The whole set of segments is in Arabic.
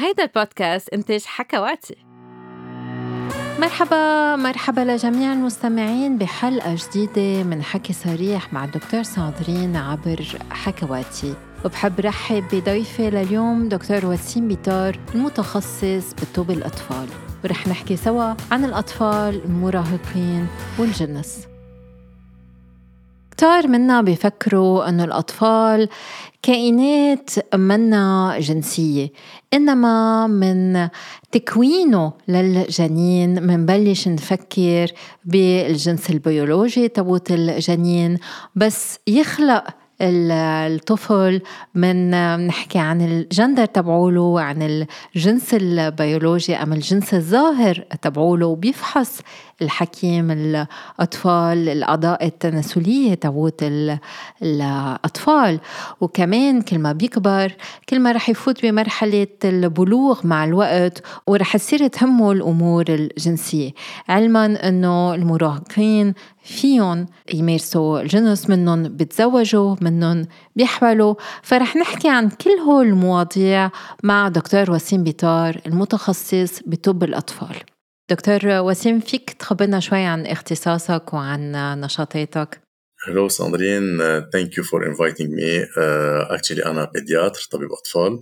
هيدا البودكاست إنتاج حكواتي. مرحبا مرحبا لجميع المستمعين بحلقة جديدة من حكي صريح مع الدكتور ساندرين عبر حكواتي. وبحب رحب بضيفي لليوم دكتور وسيم بيطار المتخصص بطب الأطفال. ورح نحكي سوا عن الأطفال المراهقين والجنس. كتار منا بيفكروا أنه الأطفال كائنات منا جنسية إنما من تكوينه للجنين منبلش نفكر بالجنس البيولوجي تبوت الجنين بس يخلق الطفل من نحكي عن الجندر تبعوله عن الجنس البيولوجي أم الجنس الظاهر تبعوله وبيفحص الحكيم الأطفال الأعضاء التناسلية تبوت الأطفال. وكمان كل ما بيكبر كل ما رح يفوت بمرحلة البلوغ مع الوقت ورح تصير تهمه الأمور الجنسية. علما أنه المراهقين فيهم يمارسوا الجنس منهم بيتزوجوا منهم بيحملوا فرح نحكي عن كل هول المواضيع مع دكتور وسيم بيطار المتخصص بطب الأطفال. دكتور وسيم فيك تخبرنا شوي عن اختصاصك وعن نشاطاتك. Hello Sandrine, uh, thank you for inviting me. Uh, actually أنا pédiatre طبيب أطفال.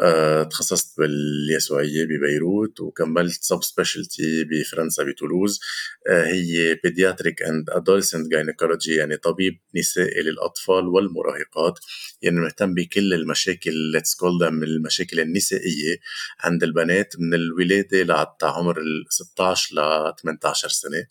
Uh, تخصصت باليسوعية ببيروت وكملت sub specialty بفرنسا بتولوز. Uh, هي pediatric and adolescent gynecology يعني طبيب نسائي للأطفال والمراهقات. يعني مهتم بكل المشاكل let's call them المشاكل النسائية عند البنات من الولادة لحتى عمر ال 16 ل 18 سنة.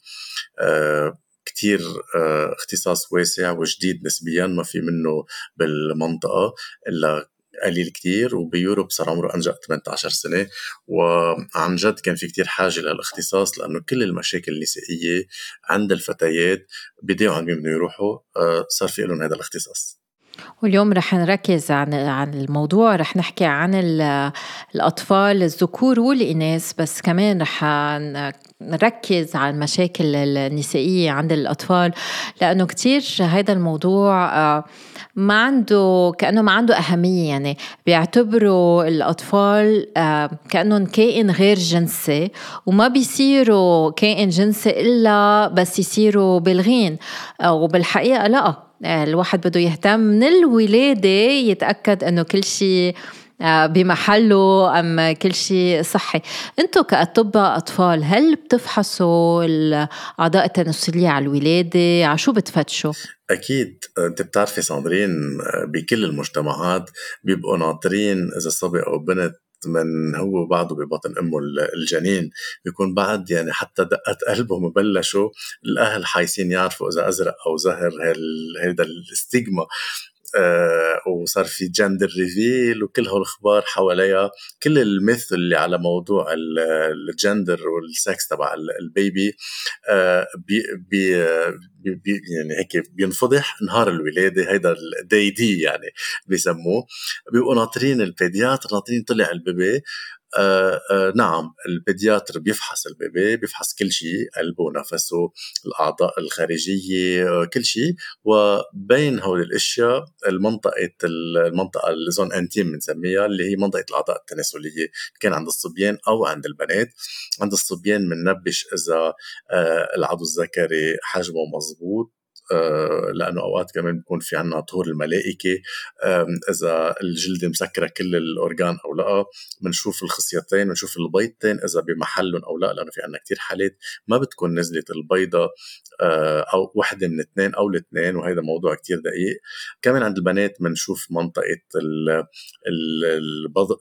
Uh, كتير آه، اختصاص واسع وجديد نسبيا ما في منه بالمنطقة إلا قليل كتير وبيوروب صار عمره أنجأ 18 سنة وعن جد كان في كتير حاجة للاختصاص لأنه كل المشاكل النسائية عند الفتيات بداوا عن مين يروحوا آه، صار في لهم هذا الاختصاص. واليوم رح نركز عن عن الموضوع. رح نحكي عن الأطفال الذكور والإناث بس كمان رح نركز على المشاكل النسائية عند الأطفال لأنه كتير هذا الموضوع آه، ما عنده كأنه ما عنده أهمية. يعني بيعتبروا الأطفال آه، كأنهم كائن غير جنسي وما بيصيروا كائن جنسي إلا بس يصيروا بالغين آه، وبالحقيقة لا. الواحد بده يهتم من الولادة يتأكد أنه كل شيء آه، بمحله أم كل شيء صحي. أنتم كأطباء أطفال هل بتفحصوا الأعضاء التناسلية على الولادة؟ على شو بتفتشوا؟ أكيد. أنت بتعرفي صابرين بكل المجتمعات بيبقوا ناطرين إذا صبي أو بنت من هو بعده ببطن أمه الجنين بيكون بعد يعني حتى دقات قلبهم بلشوا الأهل حايسين يعرفوا إذا أزرق أو زهر هيدا الستيغما. وصار في جندر ريفيل وكل هالأخبار حواليها. كل ال myth اللي على موضوع الجندر والسكس تبع ال bébé آه بي بي بي يعني هيك بينفضح نهار الولادة هيدا الدي دي يعني بيسموه. بيبقوا ناطرين ال pédiatre ناطرين طلع ال bébé. آه آه نعم ال pédiatre بيفحص ال bébé بيفحص كل شيء قلبه ونفسه الأعضاء الخارجية آه كل شيء وبين هول الأشياء المنطقة المنطقة الزون انتيم بنسميها اللي هي منطقة الأعضاء التناسلية. كان عند الصبيان أو عند البنات. عند الصبيان بننبش إذا العضو الذكري حجمه مزبوط آه، لأنه أوقات كمان بيكون في عنا طهور الملائكة إذا الجلد مسكرة كل الاورجان أو لأ بنشوف الخصيتين بنشوف البيضتين إذا بمحلهم أو لأ لأنه في عنا كتير حالات ما بتكون نزلت البيضة آه، أو وحدة من اثنين أو الاثنين وهذا موضوع كتير دقيق. كمان عند البنات بنشوف منطقة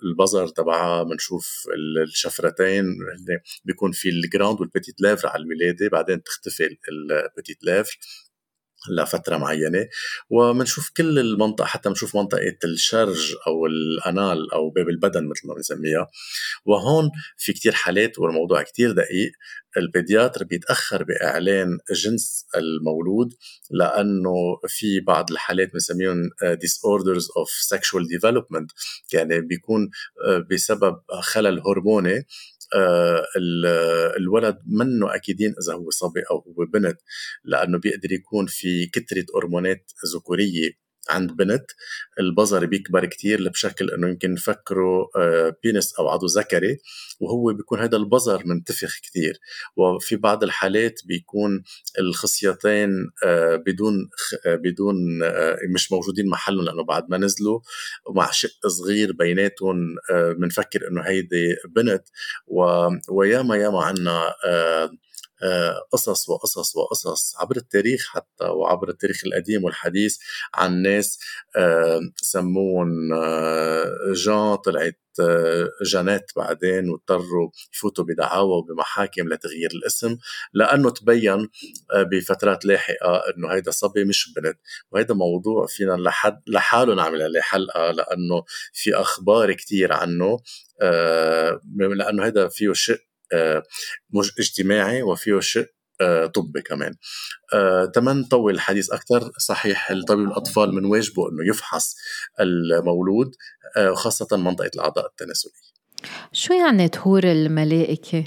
البظر تبعها بنشوف الشفرتين بيكون في ال grandes وال petites lèvres على الولاده بعدين تختفي ال petites lèvres لفتره معينة. وبنشوف كل المنطقة حتى بنشوف منطقة الشرج أو ال anal أو باب البدن مثل ما بنسميها. وهون في كتير حالات والموضوع كتير دقيق. ال pédiatre بيتأخر بإعلان جنس المولود لأنه في بعض الحالات بنسميهم disorders of sexual development يعني بيكون آه، بسبب خلل هرموني. الولد منه أكيدين إذا هو صبي أو هو بنت لأنه بيقدر يكون في كترة هرمونات ذكورية. عند بنت البظر بيكبر كتير بشكل إنه يمكن نفكره بينس أو عضو ذكري وهو بيكون هذا البظر منتفخ كتير. وفي بعض الحالات بيكون الخصيتين بدون بدون مش موجودين محلهم لأنه بعد ما نزلوا ومع شق صغير بيناتهم بنفكر إنه هيدي بنت. وياما ياما عنا آه، قصص وقصص وقصص عبر التاريخ حتى وعبر التاريخ القديم والحديث عن ناس آه، سموهم آه، جان طلعت جانات بعدين واضطروا يفوتوا بدعاوى وبمحاكم لتغيير الاسم لأنه تبين بفترات لاحقة إنه هيدا صبي مش بنت. وهيدا موضوع فينا لحد لحاله نعمل عليه حلقة لأنه في أخبار كتير عنه لأنه هيدا فيه شق آه، اجتماعي وفيه شق آه، طبي كمان. آه، تمن نطول الحديث أكثر صحيح الطبيب الأطفال من واجبه أنه يفحص المولود خاصة منطقة الأعضاء التناسلية. شو يعني طهور الملائكة؟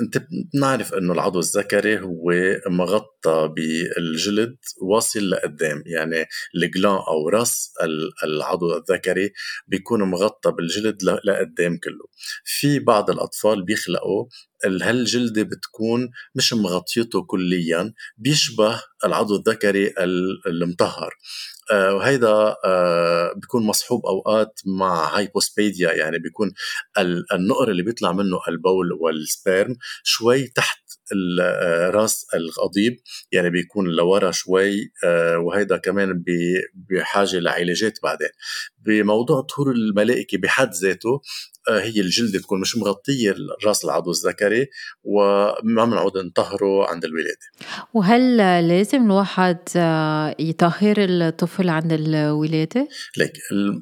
أنت بنعرف إنه العضو الذكري هو مغطى بالجلد واصل لقدام يعني الجلان أو رأس العضو الذكري بيكون مغطى بالجلد لقدام كله في بعض الأطفال بيخلقوا هالجلدة بتكون مش مغطيته كليا بيشبه العضو الذكري المطهر. آه، وهيدا آه، بيكون مصحوب أوقات مع hypospadias يعني بيكون النقر اللي بيطلع منه البول وال sperm شوي تحت آه، راس القضيب يعني بيكون لورا شوي وهيدا كمان بحاجة لعلاجات بعدين. بموضوع طهور الملائكة بحد ذاته هي الجلد تكون مش مغطية راس العضو الذكري وما بنعود نطهره عند الولادة. وهل لازم الواحد يطهر الطفل عند الولادة؟ ليك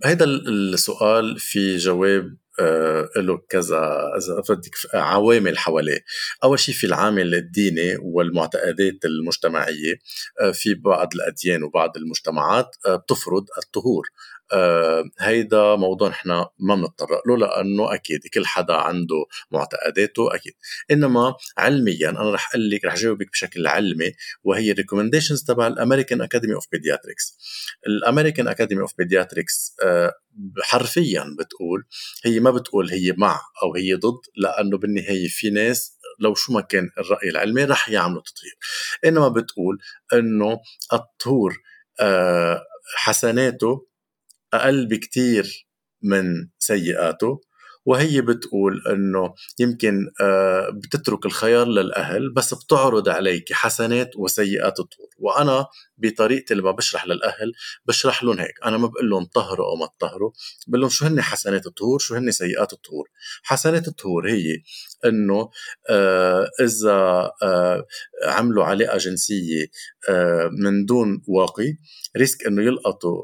هذا السؤال في جواب آه، له كذا إذا بدك عوامل حواليه. أول شيء في العامل الديني والمعتقدات المجتمعية آه، في بعض الأديان وبعض المجتمعات آه، بتفرض الطهور. آه هيدا موضوع نحن ما بنتطرق له لأنه أكيد كل حدا عنده معتقداته أكيد. إنما علميا أنا رح أقول لك رح جاوبك بشكل علمي وهي ال recommendations تبع ال American Academy of Pediatrics ال American Academy of Pediatrics حرفيا بتقول هي ما بتقول هي مع أو هي ضد لأنه بالنهاية في ناس لو شو ما كان الرأي العلمي رح يعملوا تطهير. إنما بتقول إنه الطهور آه، حسناته أقل بكتير من سيئاته. وهي بتقول إنه يمكن آه، بتترك الخيار للأهل بس بتعرض عليك حسنات وسيئات الطهور وأنا بطريقتي اللي بشرح للأهل بشرح لهم هيك. أنا ما بقول لهم طهروا أو ما تطهروا بقول لهم شو هن حسنات الطهور شو هن سيئات الطهور حسنات الطهور هي إنه آه إذا آه عملوا علاقه جنسية من دون واقي risk إنه يلقطوا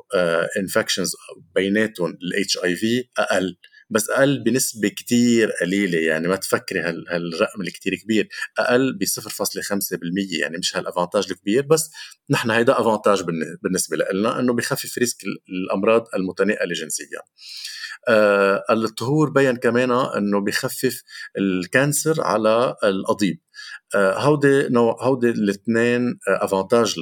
infections بيناتهم ال HIV أقل. بس أقل بنسبة كتير قليلة يعني ما تفكري هال هالرقم الكتير كبير. أقل ب 0.5% يعني مش هال avantage الكبير بس نحن هيدا avantage بالنسبة لنا إنه بخفف risk الأمراض المتنقله جنسيا آه الطهور بين كمان إنه بخفف ال cancer على القضيب هودي نوع هودي الاثنين avantage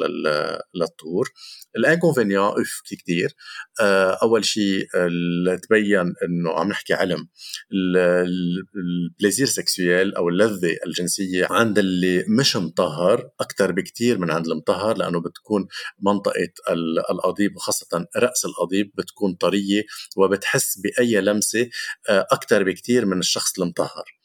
للطهور ال inconvénients أوف كثير آه، أول شيء تبين إنه عم نحكي علم ال plaisir sexuel أو اللذة الجنسية عند اللي مش مطهر أكثر بكثير من عند المطهر لأنه بتكون منطقة القضيب وخاصة رأس القضيب بتكون طرية وبتحس بأي لمسة آه، أكثر بكثير من الشخص المطهر. آه،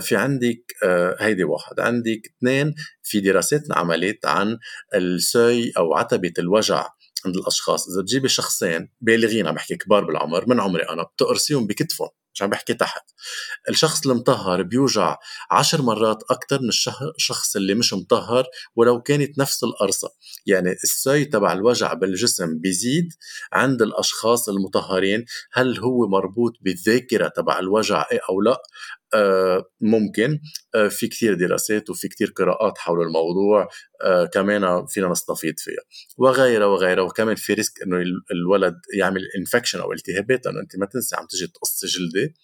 في عندك هيدي واحد. عندك اثنين في دراسات انعملت عن السوي أو عتبة الوجع عند الأشخاص. إذا بتجيبي شخصين بالغين عم بحكي كبار بالعمر من عمري أنا بتقرصيهم بكتفهم مش عم بحكي تحت. الشخص المطهر بيوجع عشر مرات أكثر من الشخص اللي مش مطهر ولو كانت نفس القرصة. يعني السوي تبع الوجع بالجسم بيزيد عند الأشخاص المطهرين هل هو مربوط بالذاكرة تبع الوجع أو لا؟ آه، ممكن. آه، في كتير دراسات وفي كتير قراءات حول الموضوع آه، كمان فينا نستفيد فيها. وغيرها وغيرها. وكمان في risk إنه الولد يعمل infection أو التهابات لأنه أنت ما تنسى عم تجي تقصي جلدة.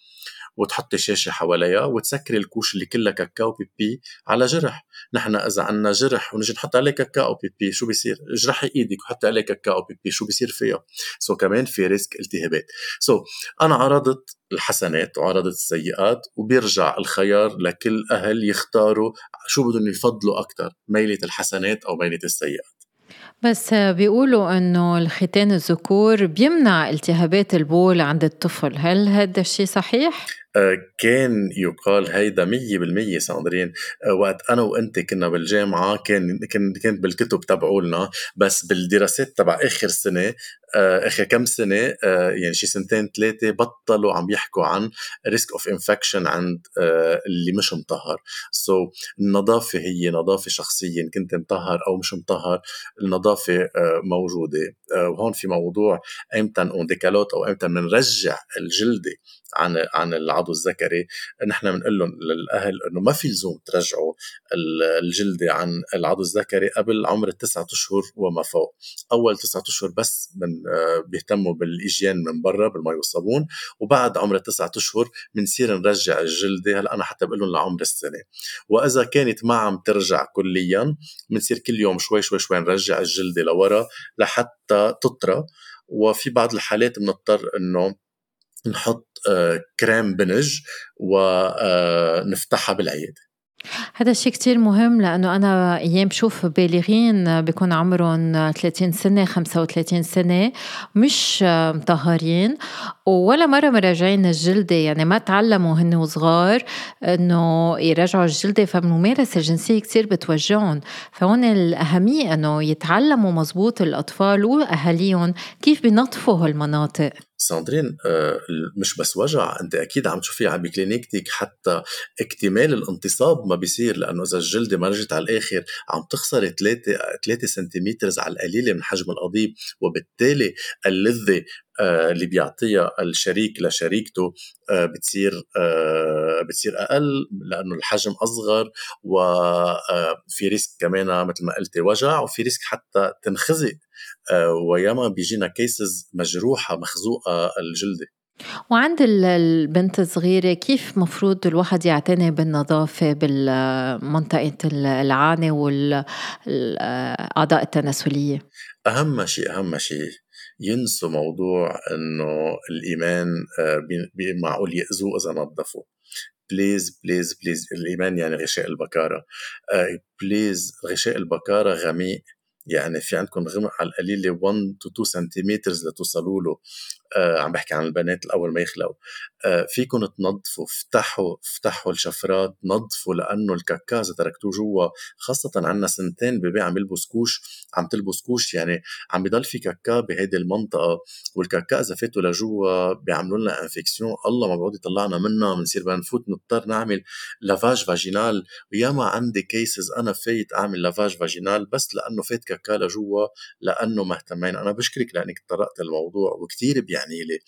وتحطي شاشة حواليها وتسكري ال couche اللي كلها كاكا وبيبي على جرح. نحن إذا عندنا جرح ونجي نحط عليه كاكا وبيبي شو بيصير؟ اجرحي إيدك وحطي عليه كاكا وبيبي شو بيصير فيها؟ so كمان في risk التهابات. so أنا عرضت الحسنات وعرضت السيئات وبيرجع الخيار لكل أهل يختاروا شو بدهم يفضلوا أكثر ميلة الحسنات أو ميلة السيئات. بس بيقولوا إنه الختان الذكور بيمنع التهابات البول عند الطفل. هل هذا الشيء صحيح؟ كان يقال هيدا مية بالمية ساندرين. آه، وقت أنا وأنت كنا بالجامعة كان كانت بالكتب تبعولنا بس بالدراسات تبع آخر سنة آه، آخر كم سنة يعني شي سنتين ثلاثة بطلوا عم يحكوا عن risk of infection عند اللي مش مطهر so, النظافة هي نظافة شخصية إن كنت مطهر أو مش مطهر النظافة موجودة. وهون في موضوع ايمتى on décalotte أو ايمتى بنرجع الجلدة عن عن العضو الذكري نحن بنقول لهم للأهل إنه ما في لزوم ترجعوا الجلدة عن العضو الذكري قبل عمر التسعة أشهر وما فوق. أول تسعة أشهر بس من بيهتموا بالايجيان من برا بالمي والصابون وبعد عمر التسعة أشهر بنصير نرجع الجلدة. هلأ أنا حتى بقول لهم لعمر السنة. وإذا كانت ما عم ترجع كليا بنصير كل يوم شوي شوي شوي نرجع الجلدة لورا لحتى تطرى. وفي بعض الحالات بنضطر إنه نحط آه، كريم بنج ونفتحها بالعيادة. هذا الشيء كتير مهم لأنه أنا أيام بشوف بالغين بيكون عمرهم 30 سنة 35 سنة مش مطهرين ولا مرة مراجعين الجلدة. يعني ما تعلموا هن وصغار إنه يراجعوا الجلدة فالممارسة الجنسية كتير بتوجعهم. فهون الأهمية إنه يتعلموا مزبوط الأطفال وأهاليهم كيف بينظفوا هالمناطق. ساندرين آه، مش بس وجع أنت أكيد عم تشوفي عم بكلينيكتك حتى اكتمال الانتصاب ما بيصير لأنه إذا الجلدة ما رجعت على الآخر عم تخسر 3 3 سنتيمتر على القليله من حجم القضيب وبالتالي اللذة آه، اللي بيعطيها الشريك لشريكته آه، بتصير بتصير أقل لأنه الحجم أصغر وفي risk كمان مثل ما قلتي وجع وفي risk حتى تنخزق وياما بيجينا cases مجروحة مخزوقة الجلدة. وعند البنت الصغيرة كيف مفروض الواحد يعتني بالنظافة بالمنطقة العانة والأعضاء التناسلية؟ أهم شيء أهم شيء ينسوا موضوع إنه ال hymen آه، معقول يأذوه إذا نظفوا please please please ال hymen يعني غشاء البكارة. please آه، غشاء البكارة غميق. يعني في عندكم غمق على القليله 1 to 2 سنتيمتر لتوصلوا له. عم بحكي عن البنات الأول ما يخلقوا. آه فيكم تنظفوا افتحوا افتحوا الشفرات نظفوا لأنه الكاكا اذا تركتوه جوا خاصة عندنا سنتين بيبي عم يلبس couche عم تلبس couche يعني عم بضل في كاكا بهيدي المنطقة والكاكا اذا فاتوا لجوا بيعملوا لنا infection الله ما بعود يطلعنا منها بنصير بنفوت نضطر نعمل lavage vaginal وياما عندي cases أنا فايت أعمل lavage vaginal بس لأنه فات كاكا لجوا لأنه مهتمين. أنا بشكرك لأنك تطرقت الموضوع وكثير بيعني لي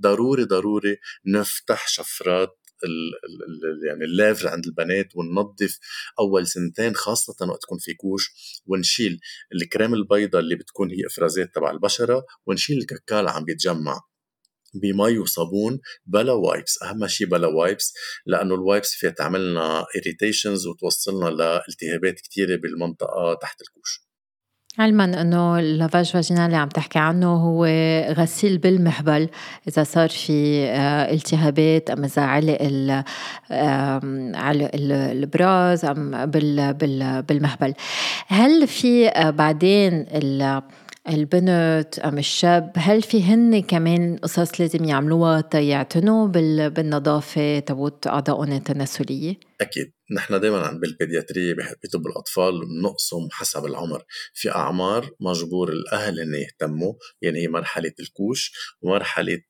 ضروري ضروري نفتح شفرات ال يعني ال lèvres عند البنات وننظف أول سنتين خاصة وقت تكون في couche ونشيل الكريم البيضاء اللي بتكون هي إفرازات تبع البشرة ونشيل الكاكا اللي عم بيتجمع بمي وصابون بلا wipes أهم شيء بلا wipes لأنه ال wipes فيها تعمل لنا irritations وتوصلنا لالتهابات كثيره بالمنطقة تحت ال couche. علما إنه ال lavage vaginal اللي عم تحكي عنه هو غسيل بالمهبل إذا صار في آه، التهابات ام إذا علق علق البراز أم بالمهبل هل في آه، بعدين البنت أم الشاب هل في هن كمان قصص لازم يعملوها تيعتنوا بالنظافة تبوت اعضائهم التناسلية؟ أكيد. نحن دائما بالبيدياترية بطب الأطفال بنقسم حسب العمر. في أعمار مجبور الأهل إن يهتموا يعني هي مرحلة الكوش ومرحلة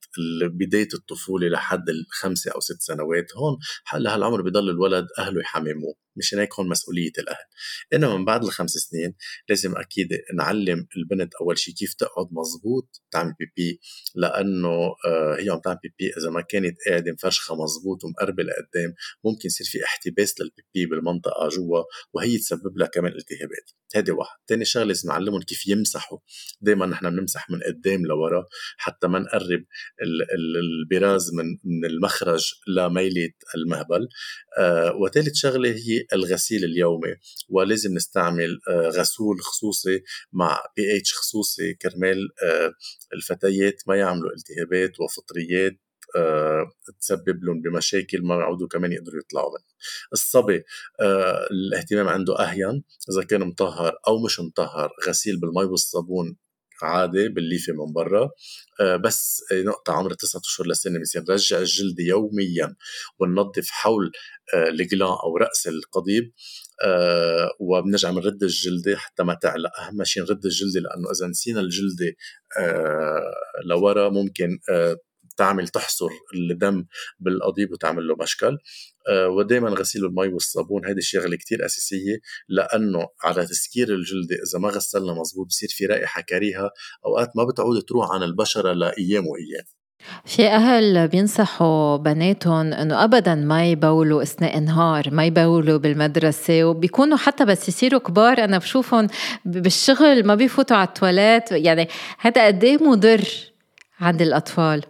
بداية الطفولة لحد الخمسة أو ست سنوات. هون لهالعمر بضل الولد أهله يحمموه. مشان هيك هون مسؤولية الأهل. إنما من بعد الخمس سنين لازم أكيد نعلم البنت أول شيء كيف تقعد مزبوط تعمل بيبي لأنه آه، هي عم تعمل بيبي إذا ما كانت قاعدة مفرشخة مزبوط ومقربة لقدام ممكن يصير في احتباس للبيبي بالمنطقة جوا وهي تسبب لها كمان التهابات. هذه واحد. تاني شغلة لازم نعلمهم كيف يمسحوا. دايما نحن بنمسح من قدام لورا حتى ما نقرب البراز من من المخرج لميلة المهبل. آه وثالث شغلة هي الغسيل اليومي. ولازم نستعمل آه غسول خصوصي مع بي اتش خصوصي كرمال آه الفتيات ما يعملوا التهابات وفطريات. تسبب لهم بمشاكل ما يعودوا كمان يقدروا يطلعوا منها. الصبي آه، الاهتمام عنده أهين. إذا كان مطهر أو مش مطهر غسيل بالمي والصابون عادي بالليفة من برا. آه، بس نقطة عمر تسعة أشهر لسنة بصير نرجع الجلد يوميا وننظف حول الجلان أو رأس القضيب. وبنرجع بنرد الجلدة حتى ما تعلق. أهم شيء نرد الجلدة لأنه إذا نسينا الجلدة لورا ممكن تعمل تحصر الدم بالقضيب وتعمل له مشكل. آه، ودائما غسيل المي والصابون هذه الشغله كتير أساسية لأنه على تسكير الجلدة إذا ما غسلنا مزبوط بصير في رائحة كريهة أوقات ما بتعود تروح عن البشرة لأيام وأيام. في أهل بينصحوا بناتهم إنه أبدا ما يبولوا أثناء النهار ما يبولوا بالمدرسة وبيكونوا حتى بس يصيروا كبار. أنا بشوفهم بالشغل ما بيفوتوا على التواليت يعني هذا قد إيه مضر عند الأطفال.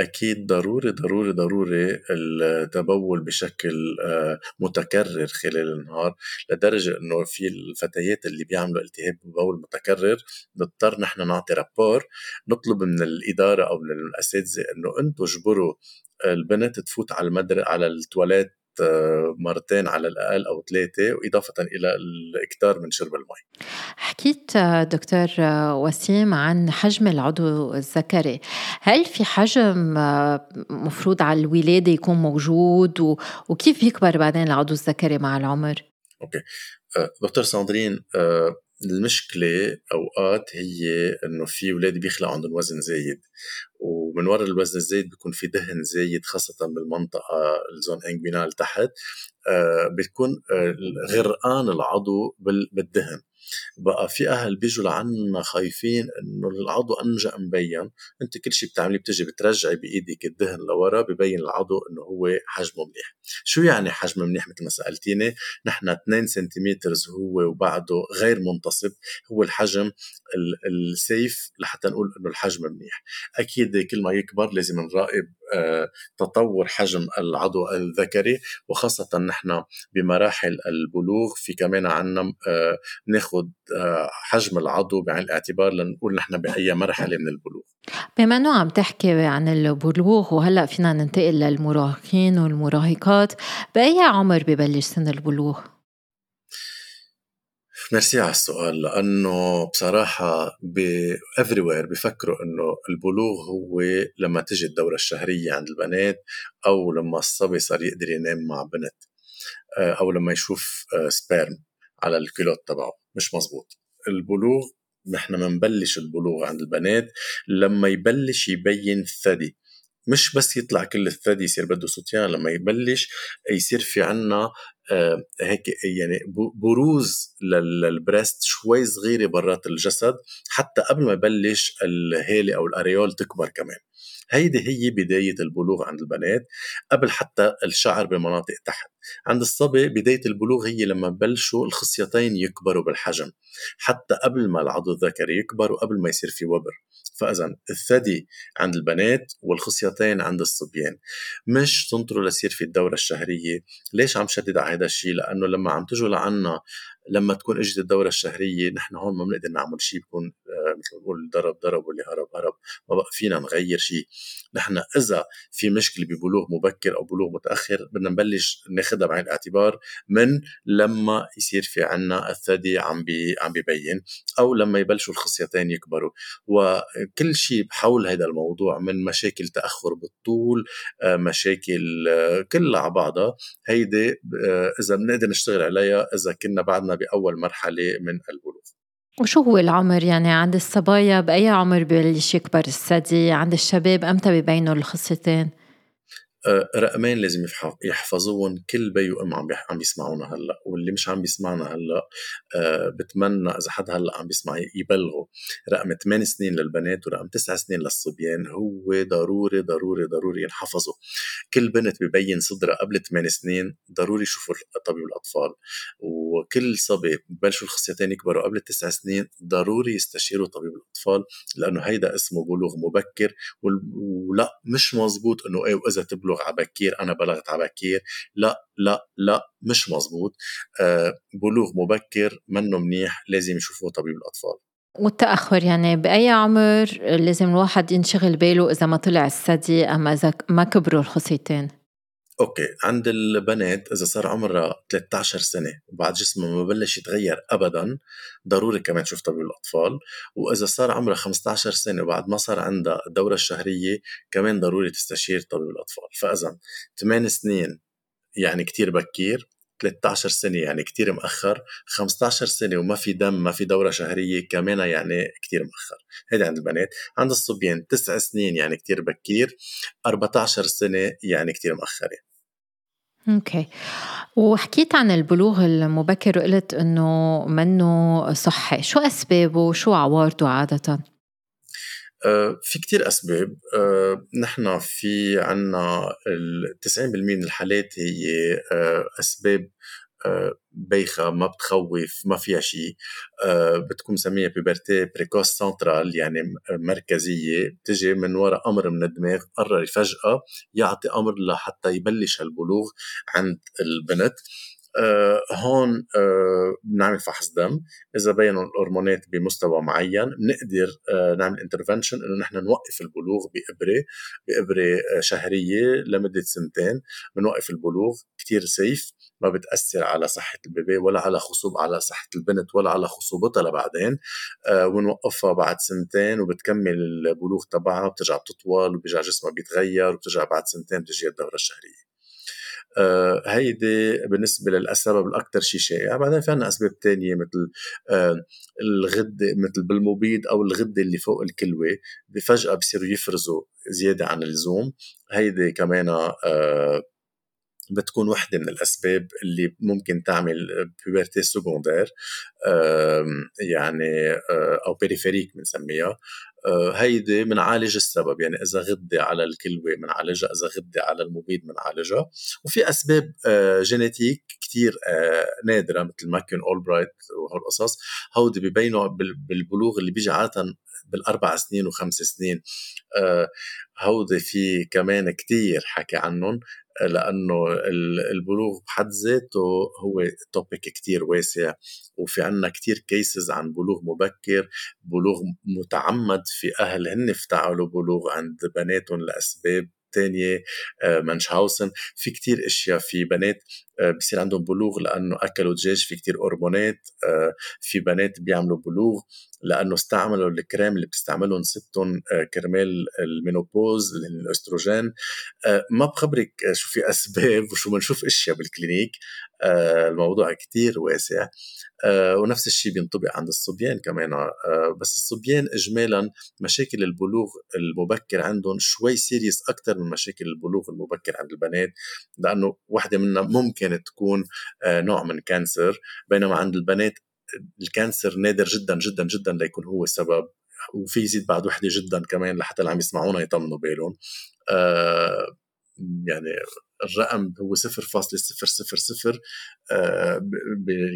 أكيد ضروري ضروري ضروري التبول بشكل آه، متكرر خلال النهار لدرجة إنه في الفتيات اللي بيعملوا التهاب بول متكرر نضطر نحن نعطي رابور نطلب من الإدارة أو من الأساتذة إنه أنتم اجبروا البنت تفوت على المدر على التواليت مرتين على الأقل أو ثلاثة وإضافة إلى الإكتار من شرب المي. حكيت دكتور وسيم عن حجم العضو الذكري. هل في حجم مفروض على الولادة يكون موجود؟ وكيف يكبر بعدين العضو الذكري مع العمر؟ OK. دكتور ساندرين المشكلة أوقات هي إنه في أولاد بيخلقوا عندهم وزن زايد ومن وراء الوزن الزايد بيكون في دهن زايد خاصة بالمنطقة ال zone inguinale تحت آه بتكون آه غرقان العضو بالدهن. بقى في أهل بيجوا لعنا خايفين إنه العضو أنجا مبين أنت كل شيء بتعمليه بتجي بترجعي بإيدك الدهن لورا ببين العضو إنه هو حجمه منيح. شو يعني حجم منيح مثل ما سألتيني؟ نحن 2 سنتيمتر هو وبعده غير منتصب. هو الحجم السيف لحتى نقول إنه الحجم منيح. أكيد كل ما يكبر لازم نراقب تطور حجم العضو الذكري وخاصة نحن بمراحل البلوغ في كمان عنا آه، ناخد آه، حجم العضو بعين الاعتبار لنقول نحن بأي مرحلة من البلوغ بما إنه عم تحكي عن البلوغ وهلأ فينا ننتقل للمراهقين والمراهقات بأي عمر ببلش سن البلوغ؟ ميرسي على السؤال لأنه بصراحة ب everywhere بفكروا إنه البلوغ هو لما تجي الدورة الشهرية عند البنات أو لما الصبي صار يقدر ينام مع بنت آه، أو لما يشوف sperme آه، على ال culotte تبعه مش مزبوط. البلوغ نحن بنبلش البلوغ عند البنات لما يبلش يبين الثدي. مش بس يطلع كل الثدي يصير بده سوتيان لما يبلش يصير في عنا هيك يعني بروز لل breast شوي صغيرة برات الجسد حتى قبل ما يبلش الهالة أو ال aréole تكبر كمان. هيدي هي بداية البلوغ عند البنات قبل حتى الشعر بمناطق تحت. عند الصبي بداية البلوغ هي لما بلشوا الخصيتين يكبروا بالحجم حتى قبل ما العضو الذكري يكبر وقبل ما يصير في وبر. فاذا الثدي عند البنات والخصيتين عند الصبيان. مش تنطروا لصير في الدورة الشهرية. ليش عم شدد على هذا الشيء لأنه لما عم تجوا لعنا لما تكون إجت الدورة الشهرية نحن هون ما بنقدر نعمل شيء بكون مثل ما بنقول ضرب ضرب واللي هرب هرب. ما بقى فينا نغير شيء نحن إذا في مشكلة ببلوغ مبكر أو بلوغ متأخر بدنا نبلش ناخذها بعين الاعتبار من لما يصير في عنا الثدي عم بي عم ببين أو لما يبلشوا الخصيتين يكبروا. وكل شيء بحول هذا الموضوع من مشاكل تأخر بالطول آه، مشاكل آه، كلها على بعضها هيدي آه، إذا بنقدر نشتغل عليها إذا كنا بعدنا بأول مرحلة من البلوغ. وشو هو العمر؟ يعني عند الصبايا بأي عمر ببلش يكبر الثدي؟ عند الشباب أمتى ببينوا الخصيتين رقمين لازم يحفظوهم كل بي وأم عم عم بيسمعونا هلأ واللي مش عم بيسمعنا هلأ آه، بتمنى إذا حد هلأ عم بيسمع يبلغوا رقم 8 سنين للبنات ورقم 9 سنين للصبيان هو ضروري ضروري ضروري ينحفظوا. كل بنت ببين صدرها قبل 8 سنين ضروري يشوفوا طبيب الأطفال. وكل صبي ببلشوا الخصيتين يكبروا قبل 9 سنين ضروري يستشيروا طبيب الأطفال لأنه هيدا اسمه بلوغ مبكر ولأ مش مزبوط إنه إيه وإذا تبلغ بلغ على بكير أنا بلغت على بكير لا لا لا مش مزبوط آه بلوغ مبكر منه منيح لازم يشوفوه طبيب الأطفال. والتأخر يعني بأي عمر لازم الواحد ينشغل باله إذا ما طلع الثدي أما إذا ما كبروا الخصيتين. أوكي عند البنات إذا صار عمرها 13 سنة وبعد جسمها ما بلش يتغير ابدا ضروري كمان تشوف طبيب الأطفال. وإذا صار عمرها 15 سنة وبعد ما صار عندها الدورة الشهرية كمان ضروري تستشير طبيب الأطفال. فاذا 8 سنين يعني كتير بكير. 13 سنة يعني كتير مأخر. 15 سنة وما في دم ما في دورة شهرية كمان يعني كتير مأخر. هيدا عند البنات. عند الصبيان 9 سنين يعني كتير بكير. 14 سنة يعني كتير مأخرة. OK. وحكيت عن البلوغ المبكر وقلت إنه منه صحي. شو أسبابه؟ شو عوارضه عادة؟ في كتير أسباب. آه، نحن في عنا 90% من الحالات هي آه، أسباب بايخة ما بتخوف ما فيها شيء بتكون مسميها puberté précoce centrale يعني مركزية. بتجي من وراء أمر من الدماغ قرر فجأة يعطي أمر لحتى يبلش البلوغ عند البنت. آه هون آه بنعمل فحص دم. إذا بينوا الهرمونات بمستوى معين بنقدر آه نعمل intervention إنه نحن نوقف البلوغ بإبرة بإبرة آه شهرية لمدة سنتين. بنوقف البلوغ كتير safe ما بتأثر على صحة ال baby ولا على خصوب على صحة البنت ولا على خصوبتها لبعدين. آه ونوقفها بعد سنتين وبتكمل البلوغ تبعها وبترجع بتطول وبيرجع جسمها بيتغير وبترجع بعد سنتين بتجي الدورة الشهرية. آه، هيدي بالنسبة للسبب الاكثر شيء. شائع بعدين في عندنا أسباب تانية مثل آه، الغده مثل بالمبيض أو الغدة اللي فوق الكلوة فجاه بصيروا يفرزوا زيادة عن اللزوم. هيدي كمان آه، بتكون وحدة من الأسباب اللي ممكن تعمل puberté secondaire يعني أو périphérique بنسميها. آه، هيدي بنعالج السبب يعني إذا غده على الكلوة بنعالجها إذا غده على المبيض بنعالجها وفي أسباب آه، génétique آه، نادرة مثل McCune-Albright وهالقصص. هودي ببينوا بالبلوغ اللي بيجي عادة بالأربع سنين وخمس سنين. هودي في كمان كتير حكي عنهم. لأنه البلوغ بحد ذاته هو topic كتير واسع وفي عنا كتير cases عن بلوغ مبكر بلوغ متعمد في أهل هن افتعلوا بلوغ عند بناتهم لأسباب تانية آه، Munchausen في كتير أشياء في بنات آه، بصير عندهم بلوغ لأنه أكلوا دجاج في كتير هرمونات آه، في بنات بيعملوا بلوغ. لأنه استعملوا الكريم اللي بتستعملهم ستهم كرمال ال ménopause الأستروجين. ما بخبرك شو في أسباب وشو بنشوف أشياء بال clinique. الموضوع كتير واسع. آه، ونفس الشيء بينطبق عند الصبيان كمان. آه، بس الصبيان اجمالا مشاكل البلوغ المبكر عندهم شوي serious أكثر من مشاكل البلوغ المبكر عند البنات لأنه وحدة منها ممكن تكون آه، نوع من cancer بينما عند البنات ال cancer نادر جدا جدا جدا ليكون هو السبب. وفيي زيد بعد وحدة جدا كمان لحتى اللي عم يسمعونا يطمنوا بالهم يعني الرقم هو 0.000 آه،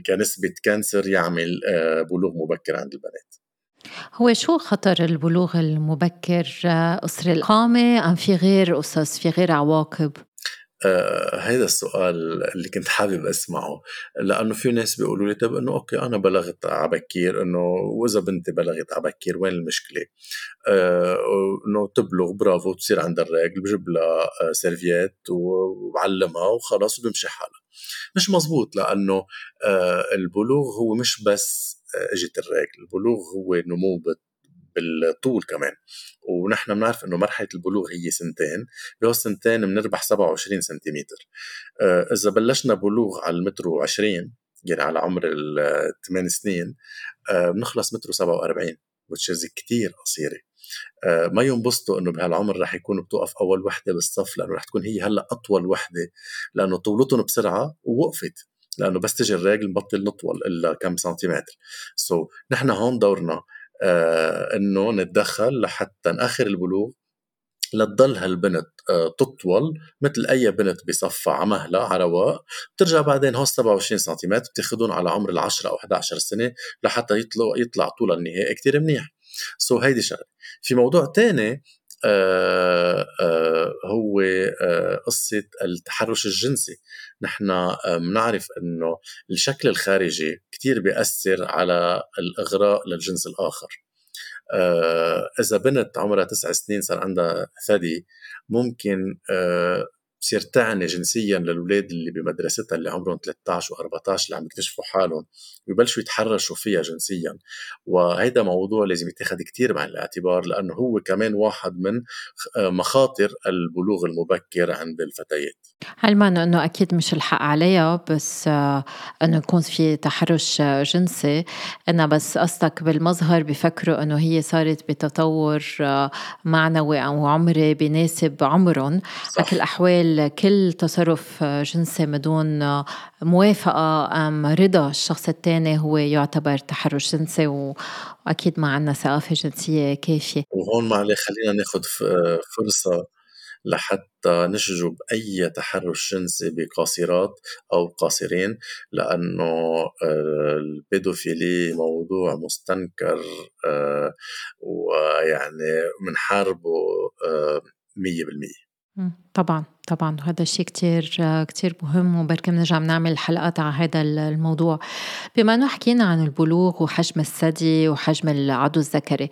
كنسبة cancer يعمل آه، بلوغ مبكر عند البنات. هو شو خطر البلوغ المبكر قصر القامة أم في غير قصص في غير عواقب؟ آه هيدا السؤال اللي كنت حابب أسمعه لأنه في ناس بيقولوا لي طب إنه OK أنا بلغت عبكير إنه وإذا بنتي بلغت عبكير وين المشكلة؟ آه إنه تبلغ برافو تصير عندها ال règles بجيب لها آه serviettes وبعلمها وخلص وبمشي حالها مش مزبوط لأنه آه البلوغ هو مش بس إجت ال règles البلوغ هو نمو بالطول كمان. ونحن بنعرف إنه مرحلة البلوغ هي سنتين بهالسنتين بنربح 27 سنتيمتر. آه، إذا بلشنا بلوغ على المتر و20 يعني على عمر الثمان سنين آه، بنخلص متر و47 which is كتير قصيرة. آه، ما ينبسطوا إنه بهالعمر رح يكونوا بتوقف أول وحدة بالصف لأنه رح تكون هي هلأ أطول وحدة لأنه طولتهم بسرعة ووقفت لأنه بس تجي ال règles بطل نطول إلا كم سنتيمتر. so, نحن هون دورنا إنه نتدخل لحتى نآخر البلوغ لتضل هالبنت آه تطول مثل أي بنت بصفها على مهلها على رواق بترجع بعدين هون 27 سنتيمتر بتاخذهم على عمر ال 10 أو 11 سنة لحتى يطلع يطلع طولها النهائي كتير منيح. so هيدي شغلة. في موضوع تاني آه آه هو آه قصة التحرش الجنسي. نحن بنعرف أنه الشكل الخارجي كتير بيأثر على الإغراء للجنس الآخر. إذا بنت عمرها تسع سنين صار عندها ثدي ممكن بتصير تعني جنسيا للاولاد اللي بمدرستها اللي عمرهم 13 و14 اللي عم يكتشفوا حالهم. ببلشوا يتحرشوا فيها جنسيا. وهيدا موضوع لازم يتاخذ كثير بعين الاعتبار لأنه هو كمان واحد من مخاطر البلوغ المبكر عند الفتيات. علما إنه أكيد مش الحق عليها بس آه، إنه يكون في تحرش جنسي؟ أنا بس قصدك بالمظهر بفكروا إنه هي صارت بتطور آه، معنوي أو عمري بيناسب عمرهم. بكل الأحوال كل تصرف جنسي بدون موافقة أم رضا الشخص الثاني هو يعتبر تحرش جنسي وأكيد ما عندنا ثقافة جنسية كافية. وهون معلي خلينا ناخد فرصة لحتى نشجب أي تحرش جنسي بقاصرات أو قاصرين لأنه آه، البيدوفيلي موضوع مستنكر آه، ويعني منحاربه آه، مية بالمية. طبعا طبعا. وهذا الشيء كتير كتير مهم وبركي بنرجع بنعمل حلقات على هذا الموضوع. بما أنه حكينا عن البلوغ وحجم الثدي وحجم العضو الذكري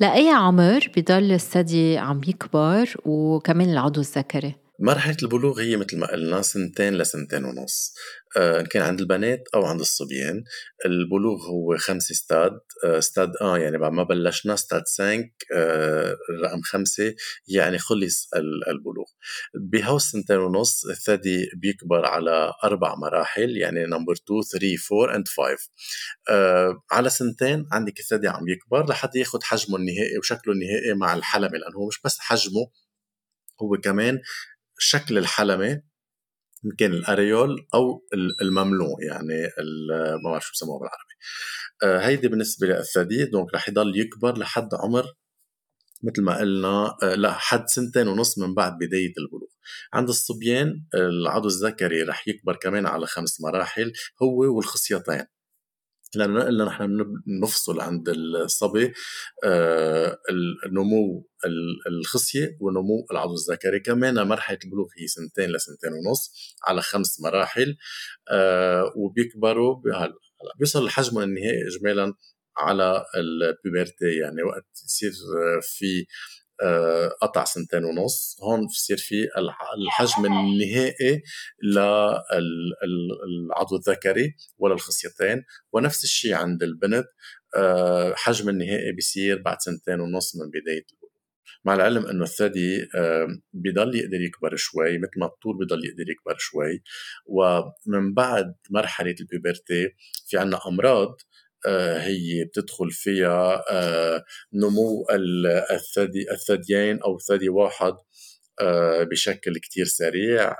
لأي عمر بضل الثدي عم يكبر وكمان العضو الذكري؟ مرحلة البلوغ هي مثل ما قلنا سنتين لسنتين ونص. آه، إن كان عند البنات أو عند الصبيان. البلوغ هو خمس ستاد آه، ستاد آ يعني بعد ما بلشنا ستاد 5 آه، رقم خمسة يعني خلص البلوغ. بهو السنتين ونص الثدي بيكبر على أربع مراحل يعني number 2 3 4 and 5 على سنتين عندك الثدي عم يكبر لحتى ياخذ حجمه النهائي وشكله النهائي مع الحلمة لأنه هو مش بس حجمه هو كمان شكل الحلمة يمكن الأريول أو المملوء يعني ما بعرف شو بسموها بالعربي. آه، هيدي بالنسبة للثدي دونك رح يضل يكبر لحد عمر مثل ما قلنا آه، لحد سنتين ونص من بعد بداية البلوغ. عند الصبيان العضو الذكري رح يكبر كمان على خمس مراحل هو والخصيتين. لأنه إلا نحن نفصل عند الصبي آه، النمو الخصية ونمو العضو الذكري. كمان مرحلة البلوغ هي سنتين لسنتين ونص على خمس مراحل آه، وبيكبروا بيوصل الحجم النهائي اجمالا على البيبرتي يعني وقت يصير في قطع سنتين ونص. هون بصير في الحجم النهائي للعضو الذكري ولا الخصيتين. ونفس الشيء عند البنت آه، حجم النهائي بيصير بعد سنتين ونص من بداية البلوغ مع العلم إنه الثدي آه، بضل يقدر يكبر شوي مثل ما الطول بضل يقدر يكبر شوي. ومن بعد مرحلة البيبرتي في عنا أمراض آه، هي بتدخل فيها آه، نمو الثدي الثديين أو ثدي واحد. آه، بشكل كتير سريع.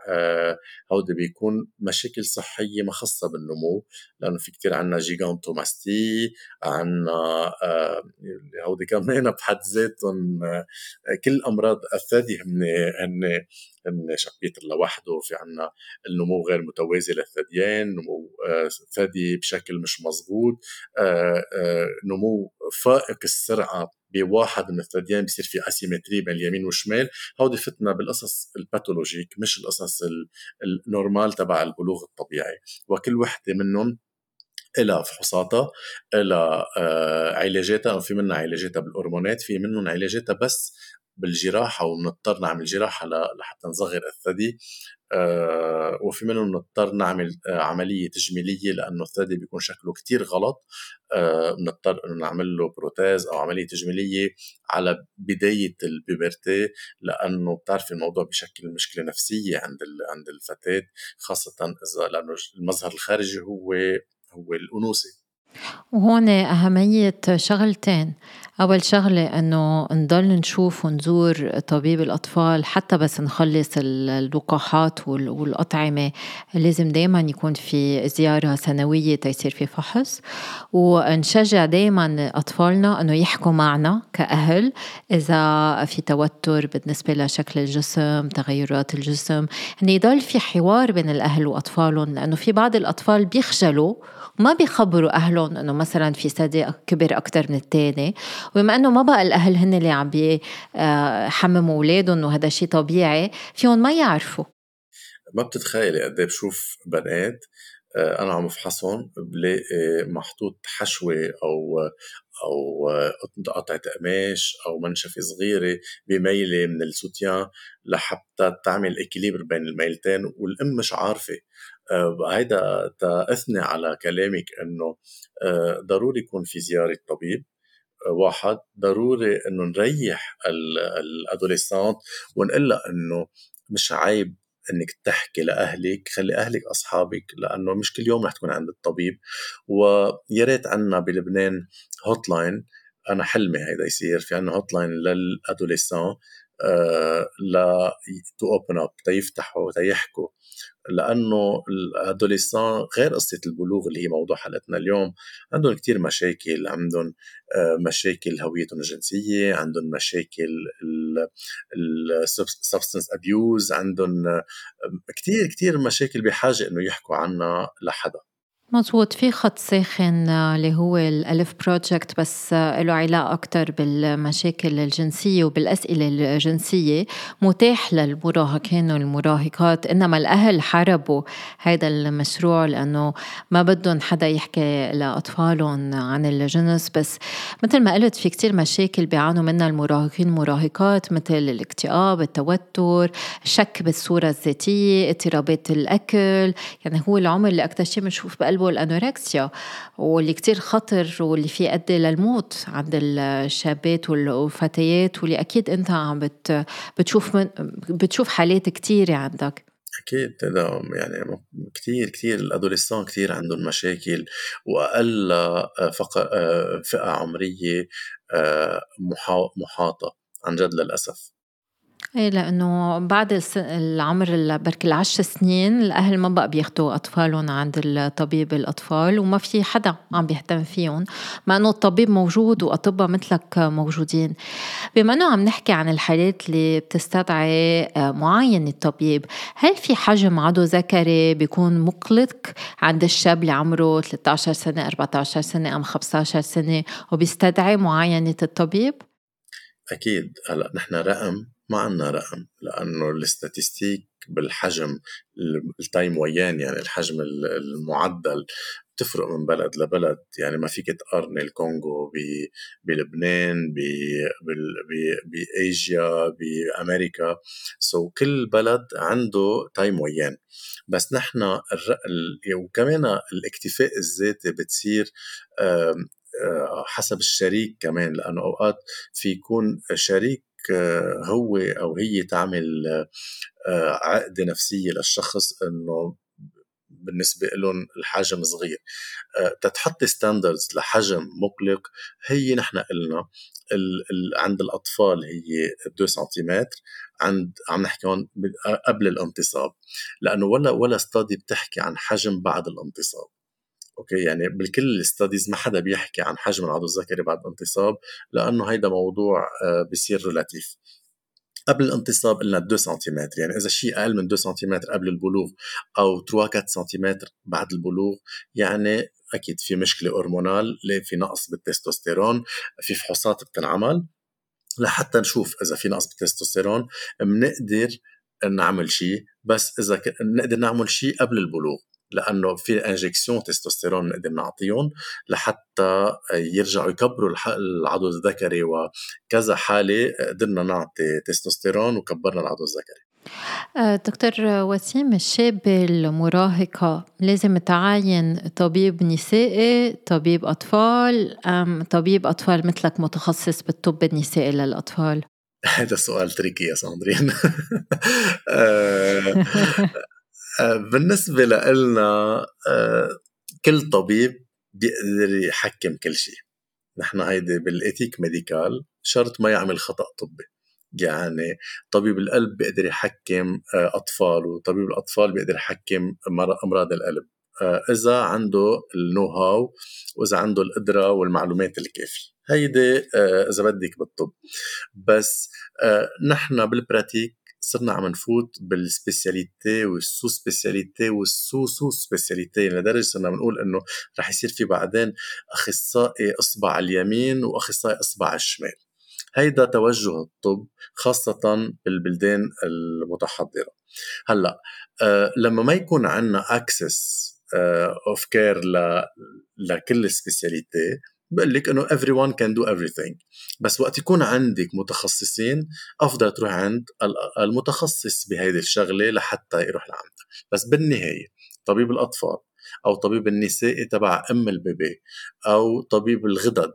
هودي بيكون مشاكل صحية ما بالنمو لأنه في كتير عنا جيجانتوماستي عنا هودي كمان بحد ذاتهم كل أمراض الثدي هن هن هن شابيتر لوحده. في عنا النمو غير متوازي للثديين نمو ثدي بشكل مش مزبوط نمو فائق السرعة بواحد من الثديين بصير في asymétrie بين اليمين والشمال. هودي فتنا بالقصص ال pathologique مش القصص ال normal تبع البلوغ الطبيعي. وكل وحدة منهم إلى فحوصاتها إلى آه، علاجاتها في منها علاجاتها بالهرمونات في منهم علاجاتها بس بالجراحة وبنضطر نعمل جراحة لحتى نصغر الثدي. آه، وفي منهم نضطر نعمل آه، عملية تجميلية لأنه الثدي بيكون شكله كتير غلط. بنضطر إنه نعمل له prothèse أو عملية تجميلية على بداية ال puberty لأنه بتعرفي الموضوع بشكل مشكلة نفسية عند عند الفتاة خاصة إذا لأنه المظهر الخارجي هو هو الأنوثة. وهون أهمية شغلتين. أول شغلة أنه نضل نشوف ونزور طبيب الأطفال حتى بس نخلص اللقاحات والأطعمة. لازم دايما يكون في زيارة سنوية تيصير في فحص. ونشجع دايما أطفالنا أنه يحكوا معنا كأهل إذا في توتر بالنسبة لشكل الجسم تغيرات الجسم. يعني يضل في حوار بين الأهل وأطفالهم لأنه في بعض الأطفال بيخجلوا ما بيخبروا أهلهم إنه مثلا في ثدي كبر أكتر من التاني. وبما إنه ما بقى الأهل هن اللي عم بيحمموا أولادهم وهذا شيء طبيعي فيهم ما يعرفوا. ما بتتخيلي قد إيه بشوف بنات آه، أنا عم بفحصهم بلاقي محطوط حشوة أو أو قطعة قماش أو منشفة صغيرة بميلة من السوتيان لحتى تعمل إكيليبر بين الميلتين والأم مش عارفة. آه، هيدا تاثني على كلامك إنه آه، ضروري يكون في زيارة طبيب. آه، واحد ضروري إنه نريح الأدوليسانت ونقول لها إنه مش عيب إنك تحكي لأهلك خلي أهلك أصحابك لأنه مش كل يوم رح تكون عند الطبيب. ويا ريت عندنا بلبنان hotline أنا حلمي هيدا يصير في عندنا hotline لل adolescents ل to open up تيفتحوا تيحكوا لأنه ال adolescents غير قصة البلوغ اللي هي موضوع حلقتنا اليوم عندهم كتير مشاكل. عندهم آه، مشاكل هويتهم الجنسية عندهم مشاكل ال substance abuse عندهم آه، كتير كتير مشاكل بحاجة إنه يحكوا عنها لحدا. مزبوط في خط ساخن آه، اللي هو الألف project بس آه، له علاقة أكتر بالمشاكل الجنسية وبالأسئلة الجنسية. متاح للمراهقين والمراهقات إنما الأهل حاربوا هذا المشروع لأنه ما بدهم حدا يحكي لأطفالهم عن الجنس. بس مثل ما قلت في كتير مشاكل بيعانوا منها المراهقين المراهقات مثل الاكتئاب التوتر الشك بالصورة الذاتية اضطرابات الأكل. يعني هو العمر اللي أكتر شيء بنشوف بقلب قلبه الأنوركسيا واللي كتير خطر واللي في يؤدي للموت عند الشابات والفتيات واللي أكيد أنت عم بت بتشوف من بتشوف حالات كتيرة عندك. أكيد هذا يعني كثير كثير الادوليسون كثير عندهم مشاكل وأقل فق... فئة عمرية محاطة عن جد للأسف. إيه لأنه بعد. العمر بركي العشر سنين الأهل ما بقى بياخدوا أطفالهم عند الطبيب الأطفال وما في حدا عم بيهتم فيهم مع إنه الطبيب موجود وأطباء مثلك موجودين بما إنه عم نحكي عن الحالات اللي بتستدعي آه، معاينه الطبيب هل في حجم عضو ذكري بيكون مقلق عند الشاب اللي عمره 13 سنة 14 سنة أم 15 سنة وبيستدعي معاينة الطبيب أكيد هلأ نحن رقم ما عندنا رقم لأنه ال statistiques بالحجم ال taille moyenne يعني الحجم المعدل بتفرق من بلد لبلد. يعني ما فيك تقارني الكونغو بلبنان بآسيا بأمريكا. so كل بلد عنده taille moyenne بس نحن وكمان الاكتفاء الذاتي بتصير حسب الشريك كمان لأنه أوقات في يكون شريك آه، هو أو هي تعمل آه، عقده نفسية للشخص إنه بالنسبة لهم الحجم صغير. آه، تتحطي ستاندردز لحجم مقلق. هي نحن قلنا ال ال عند الأطفال هي 2 سنتيمتر عند عم نحكي هون قبل الانتصاب. لأنه ولا ولا study بتحكي عن حجم بعد الانتصاب. okay يعني بالكل ال studies ما حدا بيحكي عن حجم العضو الذكري بعد الانتصاب لأنه هيدا موضوع آه، بصير relatif قبل الانتصاب قلنا 2 سنتيمتر يعني إذا شيء أقل من 2 سنتيمتر قبل البلوغ أو 3 4 سنتيمتر بعد البلوغ يعني أكيد في مشكلة hormonale في نقص بالتستوستيرون في فحوصات بتنعمل. لحتى نشوف إذا في نقص بالتستوستيرون بنقدر نعمل شيء بس إذا ك... نقدر نعمل شيء قبل البلوغ. لأنه في إنجكسيون تستوستيرون نقدر نعطيهم لحتى يرجعوا يكبروا العضو الذكري وكذا حالة قدرنا نعطي تستوستيرون وكبرنا العضو الذكري. آه، دكتور وسيم الشابة المراهقة لازم تعاين طبيب نسائي طبيب أطفال أم طبيب أطفال مثلك متخصص بالطب النسائي للأطفال؟ هذا سؤال tricky يا ساندرين. آه، بالنسبة لنا كل طبيب بيقدر يحكم كل شيء. نحن هيدي بال éthique médicale شرط ما يعمل خطأ طبي. يعني طبيب القلب بيقدر يحكم آه، أطفال وطبيب الأطفال بيقدر يحكم أمراض القلب. آه، إذا عنده ال know-how وإذا عنده القدرة والمعلومات الكافية. هيدي آه، إذا بدك بالطب. بس نحن بال pratique صرنا عم نفوت بال spécialité وال sous-spécialité وال sous-sous-spécialité لدرجة صرنا بنقول إنه رح يصير في بعدين أخصائي إصبع اليمين وأخصائي إصبع الشمال. هيدا توجه الطب خاصة بالبلدان المتحضرة. هلأ آه لما ما يكون عندنا access of care لكل ال spécialité بقول لك إنه everyone can do everything. بس وقت يكون عندك متخصصين أفضل تروح عند المتخصص بهيدي الشغلة لحتى يروح لعندها بس بالنهاية طبيب الأطفال أو طبيب النساء تبع أم ال bébé أو طبيب الغدد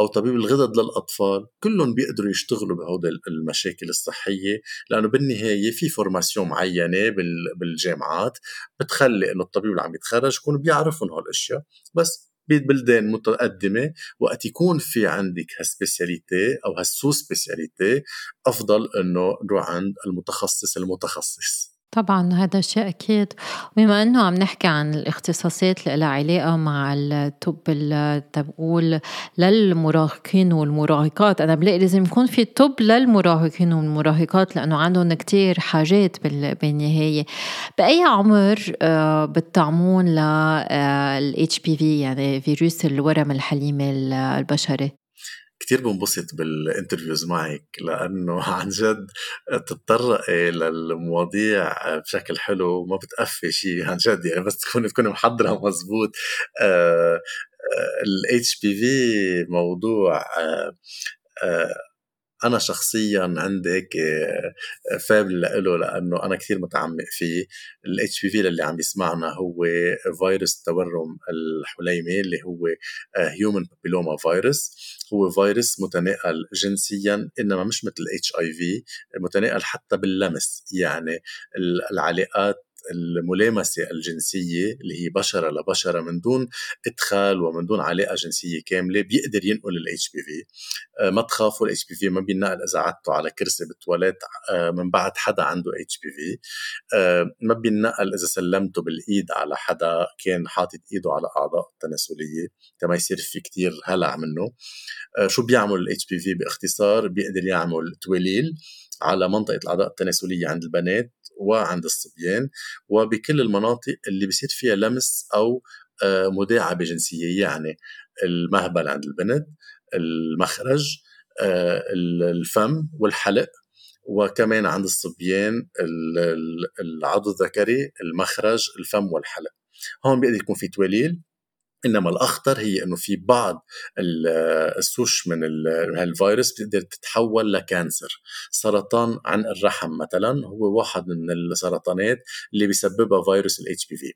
أو طبيب الغدد للأطفال كلهم بيقدروا يشتغلوا بهود المشاكل الصحية. لأنه بالنهاية في formation معينة بالجامعات بتخلي إنه الطبيب اللي عم يتخرج يكون بيعرفهم هالاشياء بس ببلدان متقدمه وقت يكون في عندك هال spécialité أو هال sous-spécialité أفضل إنه نروح عند المتخصص المتخصص. طبعا هذا شيء أكيد. بما أنه عم نحكي عن الاختصاصات اللي لها علاقة مع الطب تبقول للمراهقين والمراهقات أنا بلاقي لازم يكون في طب للمراهقين والمراهقات لأنه عندهم كتير حاجات بالنهاية. بأي عمر آه، بتطعمون لل HPV يعني فيروس الورم الحليمي البشري؟ كتير بنبسط بال interviews معك لأنه عن جد تتطرقي للمواضيع بشكل حلو وما بتقفي شيء عن جد يعني بس تكوني تكوني محضرة مزبوط ال HPV موضوع آه، آه، أنا شخصيا عندي هيك faible له لأنه أنا كثير متعمق فيه. ال HPV للي عم يسمعنا هو فيروس التورم الحليمي اللي هو human papilloma virus هو فيروس متناقل جنسيا إنما مش مثل ال HIV متناقل حتى باللمس. يعني العلاقات الملامسة الجنسية اللي هي بشرة لبشرة من دون إدخال ومن دون علاقة جنسية كاملة بيقدر ينقل ال HPV ما تخافوا ال HPV ما بينقل إذا قعدتوا على كرسي بالتواليت آه، من بعد حدا عنده HPV ما بينقل إذا سلمتوا بالإيد على حدا كان حاطط إيده على أعضاء التناسلية. كما يصير في كتير هلع منه. آه، شو بيعمل ال HPV باختصار بيقدر يعمل تواليل على منطقة الأعضاء التناسلية عند البنات. وعند الصبيان وبكل المناطق اللي بيصير فيها لمس أو آه، مداعبة جنسية. يعني المهبل عند البنت المخرج آه، الفم والحلق وكمان عند الصبيان العضو الذكري المخرج الفم والحلق. هون بيقدر يكون في تواليل إنما الأخطر هي إنه في بعض ال souches من الفيروس بتقدر تتحول ل cancer. سرطان عنق الرحم مثلا هو واحد من السرطانات اللي بيسببها فيروس ال HPV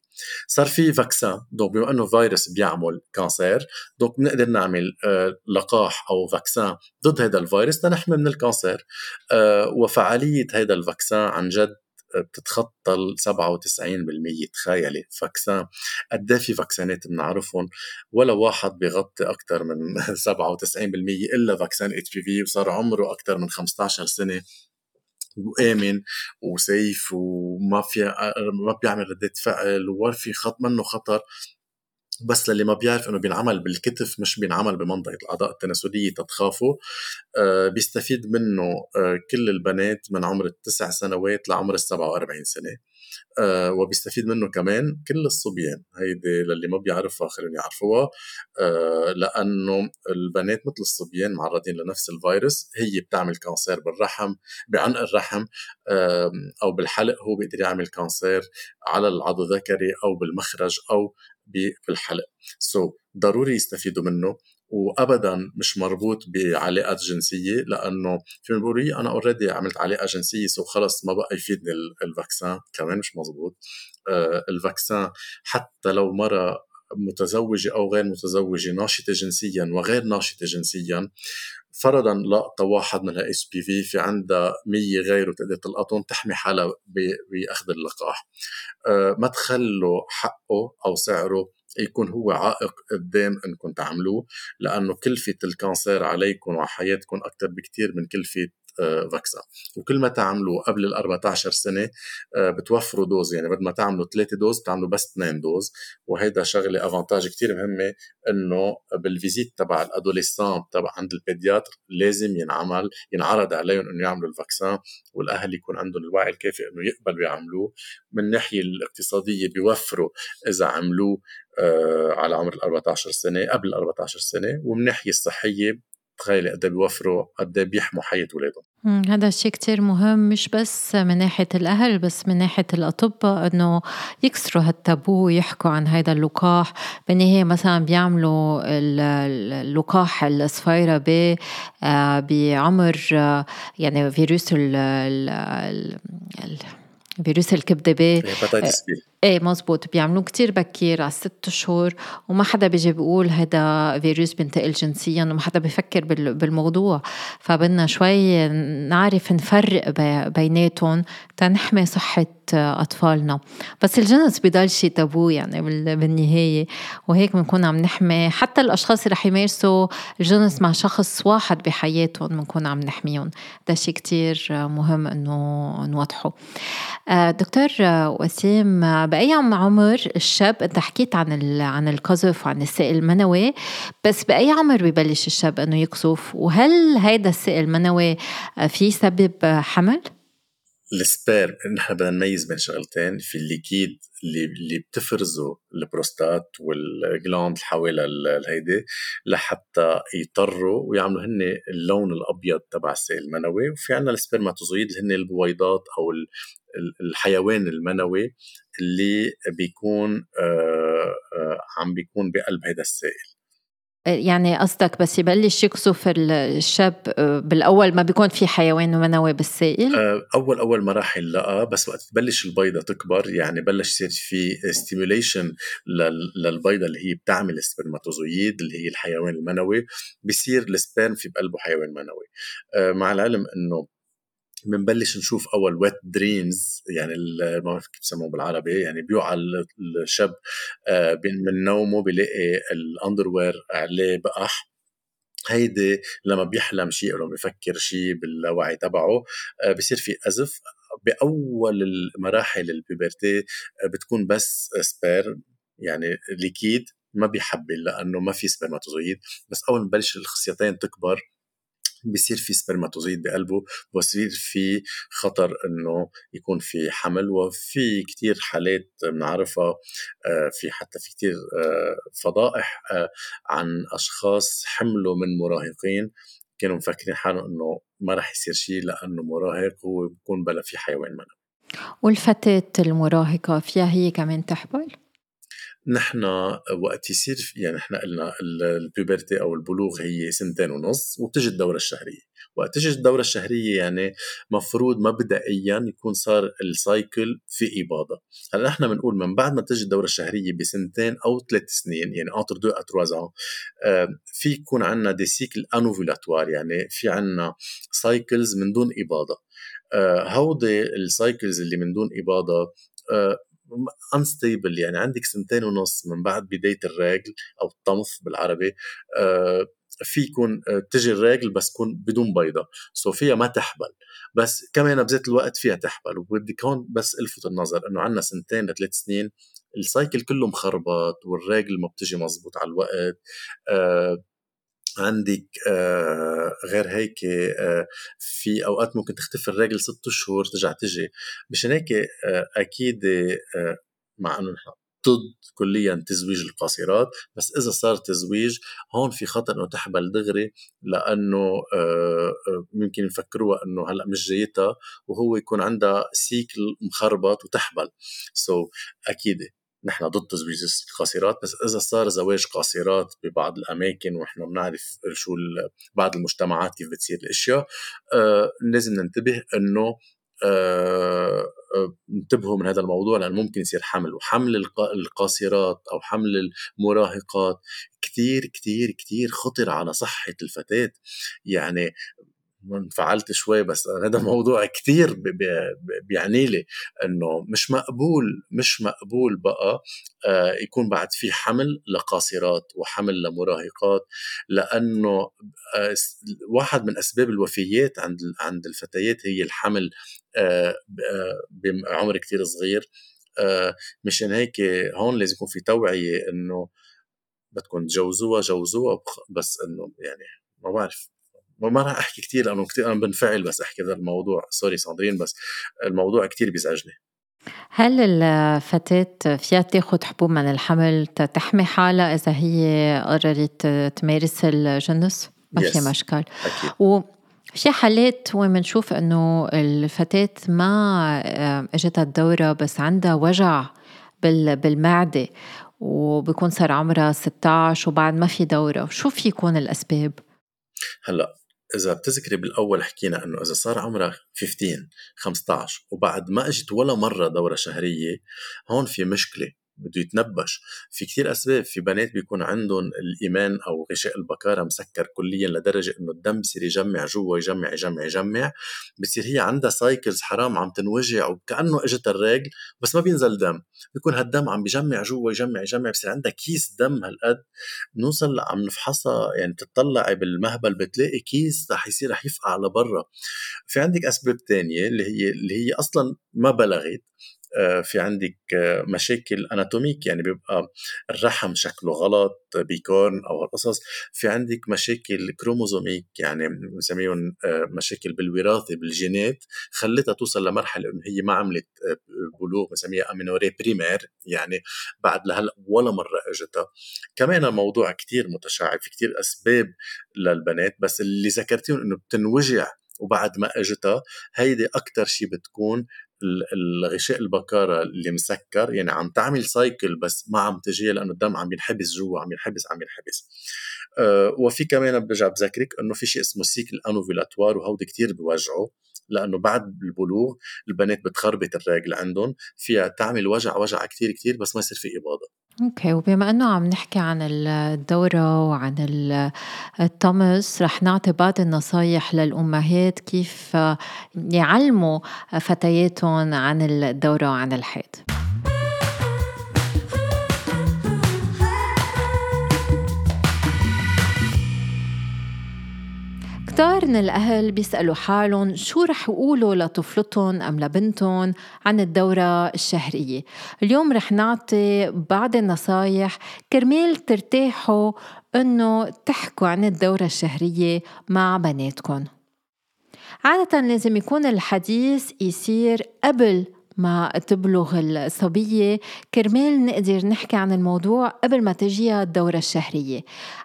صار في vaccin donc بما إنه فيروس بيعمل cancer donc بنقدر نعمل آه، لقاح أو vaccin ضد هذا الفيروس لنحمي من ال cancer. آه، وفعالية هذا ال vaccin عن جد بتتخطى ال 97% تخيلي vaccin. قد إيه في vaccin ات بنعرفهم؟ ولا واحد بيغطي أكثر من 97% إلا vaccin HPV وصار عمره أكثر من 15 سنة. وآمن وسيف وما في ما بيعمل ردة فعل وما في خط منه خطر. بس للي ما بيعرف إنه بينعمل بالكتف مش بينعمل بمنطقة الأعضاء التناسليه تتخافوا. آه بيستفيد منه آه كل البنات من عمر التسع سنوات لعمر ال 47 سنة. آه وبيستفيد منه كمان كل الصبيان. هيدي للي ما بيعرفها خلينا يعرفوها. آه لأنه البنات مثل الصبيان معرضين لنفس الفيروس هي بتعمل كانسير بالرحم بعنق الرحم أو بالحلق هو بيقدر يعمل cancer على العضو الذكري أو بالمخرج أو بالحلق. so, ضروري يستفيدوا منه. وابدا مش مربوط بعلاقات جنسية لأنه في بيقولوا أنا already عملت علاقة جنسية so خلص ما بقى يفيدني ال vaccin كمان مش مزبوط آه ال vaccin حتى لو مرة متزوجة أو غير متزوجة ناشطة جنسيا وغير ناشطة جنسيا فرضا لقطت واحد من HPV في عندها 100 غيره تقدر تلقطهم تحمي حالها بأخذ اللقاح. أه ما تخلوا حقه أو سعره يكون هو عائق قدام انكم تعملوه لأنه كلفة ال cancer عليكم وعلى حياتكم أكثر بكثير من كلفة vaccin. وكل ما تعملوا قبل ال 14 سنة آه، بتوفروا dose. يعني بدل ما تعملوا ثلاثة doses تعملوا بس اثنين doses. وهيدا شغلة avantage كثير مهمة إنه بال visite تبع ال adolescents تبع عند ال pédiatre لازم ينعمل ينعرض عليهم إنه يعملوا ال vaccin والأهل يكون عندهم الوعي الكافي إنه يقبلوا يعملوه. من الناحية الاقتصادية بيوفروا إذا عملوه آه، على عمر ال 14 سنة قبل ال 14 سنة ومن الناحيه الصحيه تخيلي قد إيه بيوفروا قد إيه بيحموا حياه أولادهم. هذا الشيء كتير مهم مش بس من ناحية الأهل بس من ناحية الأطباء إنه يكسروا هالتابو ويحكوا عن هذا اللقاح. بالنهاية مثلا بيعملوا اللقاح الصفيرة ب آه، بعمر آه، يعني فيروس ال فيروس الكبدة ب hepatitis B. إيه مزبوط. بيعملوه كتير بكير على ست شهور وما حدا بيجي بيقول هذا فيروس بينتقل جنسيا وما حدا بيفكر بالموضوع. فبدنا شوي نعرف نفرق بيناتهم تنحمي صحة أطفالنا. بس الجنس بضل شيء تابو يعني بالنهاية. وهيك بنكون عم نحمي. حتى الأشخاص اللي رح يمارسوا الجنس مع شخص واحد بحياتهم بنكون عم نحميهم. ده شيء كتير مهم إنه نوضحه. آه، دكتور وسيم بأي عمر الشاب أنت حكيت عن عن القذف وعن السائل المنوي بس بأي عمر ببلش الشاب إنه يقذف وهل هيدا السائل المنوي في سبب حمل؟ ال sperme نحن بدنا نميز بين شغلتين في ال liquide اللي اللي بتفرزه البروستات وال glandes حوالي الهيدي لحتى يطروا ويعملوا هن اللون الأبيض تبع السائل المنوي وفي عندنا ال spermatozoïdes اللي هن البويضات أو الحيوان المنوي اللي بيكون آه، آه، عم بيكون بقلب هذا السائل. يعني قصدك بس يبلش يقذف الشاب آه، بالأول ما بيكون في حيوان منوي بالسائل؟ أول أول مراحل لا بس وقت تبلش البيضة تكبر يعني بلش يصير في stimulation للبيضة اللي هي بتعمل ال spermatozoïdes اللي هي الحيوان المنوي بصير ال sperme في بقلبه حيوان منوي. مع العلم إنه بنبلش نشوف أول wet dreams يعني ما بعرف كيف بسموه بالعربي يعني بيوعى الشاب آه، من نومه بيلاقي ال underwear عليه بقع. هيدي لما بيحلم شيء أو لما بيفكر شيء باللاوعي تبعه آه، بصير في قذف. بأول المراحل ال puberty آه، بتكون بس sperme يعني liquide ما بيحبل لأنه ما في spermatozoïdes بس أول ما ببلش الخصيتين تكبر بصير في spermatozoïdes بقلبه بصير في خطر إنه يكون في حمل وفي كتير حالات بنعرفها آه، في حتى في كتير آه، فضائح آه، عن أشخاص حملوا من مراهقين كانوا مفكرين حالهم إنه ما رح يصير شيء لأنه مراهق هو بيكون بلا في حيوان منه والفتاة المراهقة فيها هي كمان تحبل؟ نحن وقت يصير يعني نحن قلنا البيبرتي أو البلوغ هي سنتين ونص وبتجي الدورة الشهرية. وقت تجي الدورة الشهرية يعني مفروض مبدئيا يكون صار ال cycle في إباضة. هلأ نحن بنقول من بعد ما تجي الدورة الشهرية بسنتين أو ثلاث سنين يعني entre deux et 3 في يكون عندنا des cycles anovulatoires يعني في عندنا cycles من دون إباضة. آه، هودي ال cycles اللي من دون إباضة آه، instables يعني. عندك سنتين ونص من بعد بداية ال règles أو الطمث بالعربي آه في يكون تجي ال règles بس تكون بدون بيضة. so فيها ما تحبل. بس كمان بذات الوقت فيها تحبل. وبدك هون بس ألفت النظر إنه عندنا سنتين لثلاث سنين ال cycle كله مخربط وال règles ما بتجي مزبوط على الوقت آه عندك آه غير هيك آه في أوقات ممكن تختفي ال règles ست اشهر ترجع تجي. مشان هيك آه أكيد مع إنه نحن ضد كليا تزويج القاصرات بس إذا صار تزويج هون في خطر إنه تحبل دغري لأنه ممكن يفكروها إنه هلأ مش جايتها وهو يكون عندها سيكل مخربط وتحبل سو so, أكيد. نحن ضد تزويج القاصرات بس إذا صار زواج قاصرات ببعض الأماكن ونحن بنعرف شو بعض المجتمعات كيف بتصير الأشياء آه لازم ننتبه إنه آه انتبهوا من هذا الموضوع لأن ممكن يصير حمل وحمل القاصرات أو حمل المراهقات كتير كتير كتير خطر على صحة الفتاة. يعني انفعلت شوي بس هذا موضوع كثير بيعني لي إنه مش مقبول مش مقبول بقى آه، يكون بعد في حمل لقاصرات وحمل لمراهقات لأنه آه، واحد من أسباب الوفيات عند عند الفتيات هي الحمل آه، بعمر كثير صغير مشان هيك هون لازم يكون في توعية إنه بدكم تجوزوها جوزوها بس إنه يعني ما بعرف. ما راح أحكي كثير لأنه كثير أنا بنفعل بس أحكي هذا الموضوع سوري ساندرين بس الموضوع كثير بيزعجني هل الفتاة فيها تاخد حبوب من الحمل تحمي حالها إذا هي قررت تمارس الجنس؟ ما في مشكل أكيد. وفي حالات وين بنشوف إنه الفتاة ما آه، إجتها الدورة بس عندها وجع بالمعدة وبكون صار عمرها 16 وبعد ما في دورة شو في يكون الأسباب؟ هلأ إذا بتذكري بالأول حكينا إنه إذا صار عمرها 15 15 وبعد ما إجت ولا مرة دورة شهرية هون في مشكلة. بده يتنبش. في كتير أسباب. في بنات بيكون عندهم ال hymen أو غشاء البكارة مسكر كليا لدرجة إنه الدم بصير يجمع جوا يجمع يجمع يجمع. بصير هي عندها cycles حرام عم تنوجع وكأنه إجت ال règles بس ما بينزل دم. بيكون هالدم عم بيجمع جوا يجمع يجمع. بصير عندها كيس دم هالقد. نوصل عم نفحصها يعني تطلعي بالمهبل بتلاقي كيس رح يصير رح يفقع لبرا. في عندك أسباب تانية اللي هي اللي هي أصلا ما بلغت. في عندك آه، مشاكل anatomiques يعني بيبقى الرحم شكله غلط bicorne أو هالقصص في عندك مشاكل chromosomiques يعني بنسميهم آه، مشاكل بالوراثة بالجينات خلتها توصل لمرحلة إنه هي ما عملت بلوغ بنسميها aménorrhée primaire يعني بعد لهلأ ولا مرة إجتها. كمان الموضوع كتير متشعب في كتير أسباب للبنات بس اللي ذكرتيهم إنه بتنوجع وبعد ما إجتها هيدي أكثر شيء بتكون الغشاء البكارة اللي مسكر يعني عم تعمل cycle بس ما عم تجي لأنه الدم عم ينحبس جوا عم ينحبس عم ينحبس. أه وفي كمان برجع بذكرك إنه في شيء اسمه cycle anovulatoire وهودي كتير بيوجعوا لأنه بعد البلوغ البنات بتخربط ال règles عندهم فيها تعمل وجع وجع كتير كتير بس ما يصير في إباضة. okay وبما إنه عم نحكي عن الدورة وعن الطمس رح نعطي بعض النصايح للأمهات كيف يعلموا فتياتهم عن الدورة وعن الحيض. كتار من الأهل بيسألوا حالهم شو رح يقولوا لطفلتهم أم لبنتهم عن الدورة الشهرية. اليوم رح نعطي بعض النصايح كرمال ترتاحوا أنه تحكوا عن الدورة الشهرية مع بناتكم. عادة لازم يكون الحديث يصير قبل ما تبلغ الصبية. كرمال نقدر نحكي عن الموضوع قبل ما تجيها الدورة الشهرية.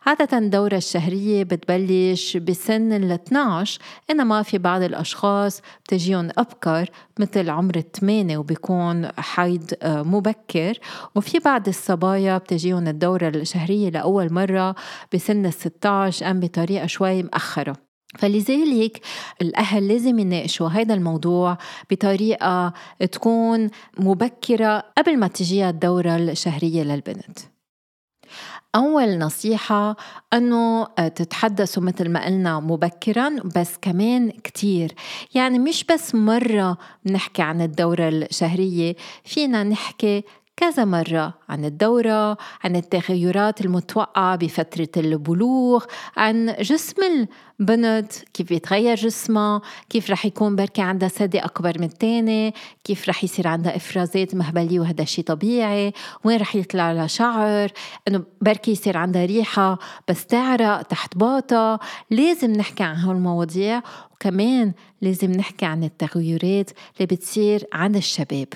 عادة الدورة الشهرية بتبلش بسن ال 12 إنما في بعض الأشخاص بتجيهم أبكر مثل عمر الثمانية وبيكون حيض آه، مبكر. وفي بعض الصبايا بتجيهم الدورة الشهرية لأول مرة بسن ال 16 أم بطريقة شوي مأخرة. فلذلك الأهل لازم يناقشوا هذا الموضوع بطريقة تكون مبكرة قبل ما تجيها الدورة الشهرية للبنت. أول نصيحة أنه تتحدثوا مثل ما قلنا مبكرا بس كمان كتير. يعني مش بس مرة نحكي عن الدورة الشهرية فينا نحكي كذا مرة عن الدورة عن التغيرات المتوقعة بفترة البلوغ عن جسم البنت كيف بيتغير جسمها كيف رح يكون بركي عندها ثدي أكبر من الثاني كيف رح يصير عندها إفرازات مهبلية وهذا شيء طبيعي وين رح يطلع لها شعر إنه بركي يصير عندها ريحة بس تعرق تحت باطها لازم نحكي عن هالمواضيع وكمان لازم نحكي عن التغيرات اللي بتصير عند الشباب.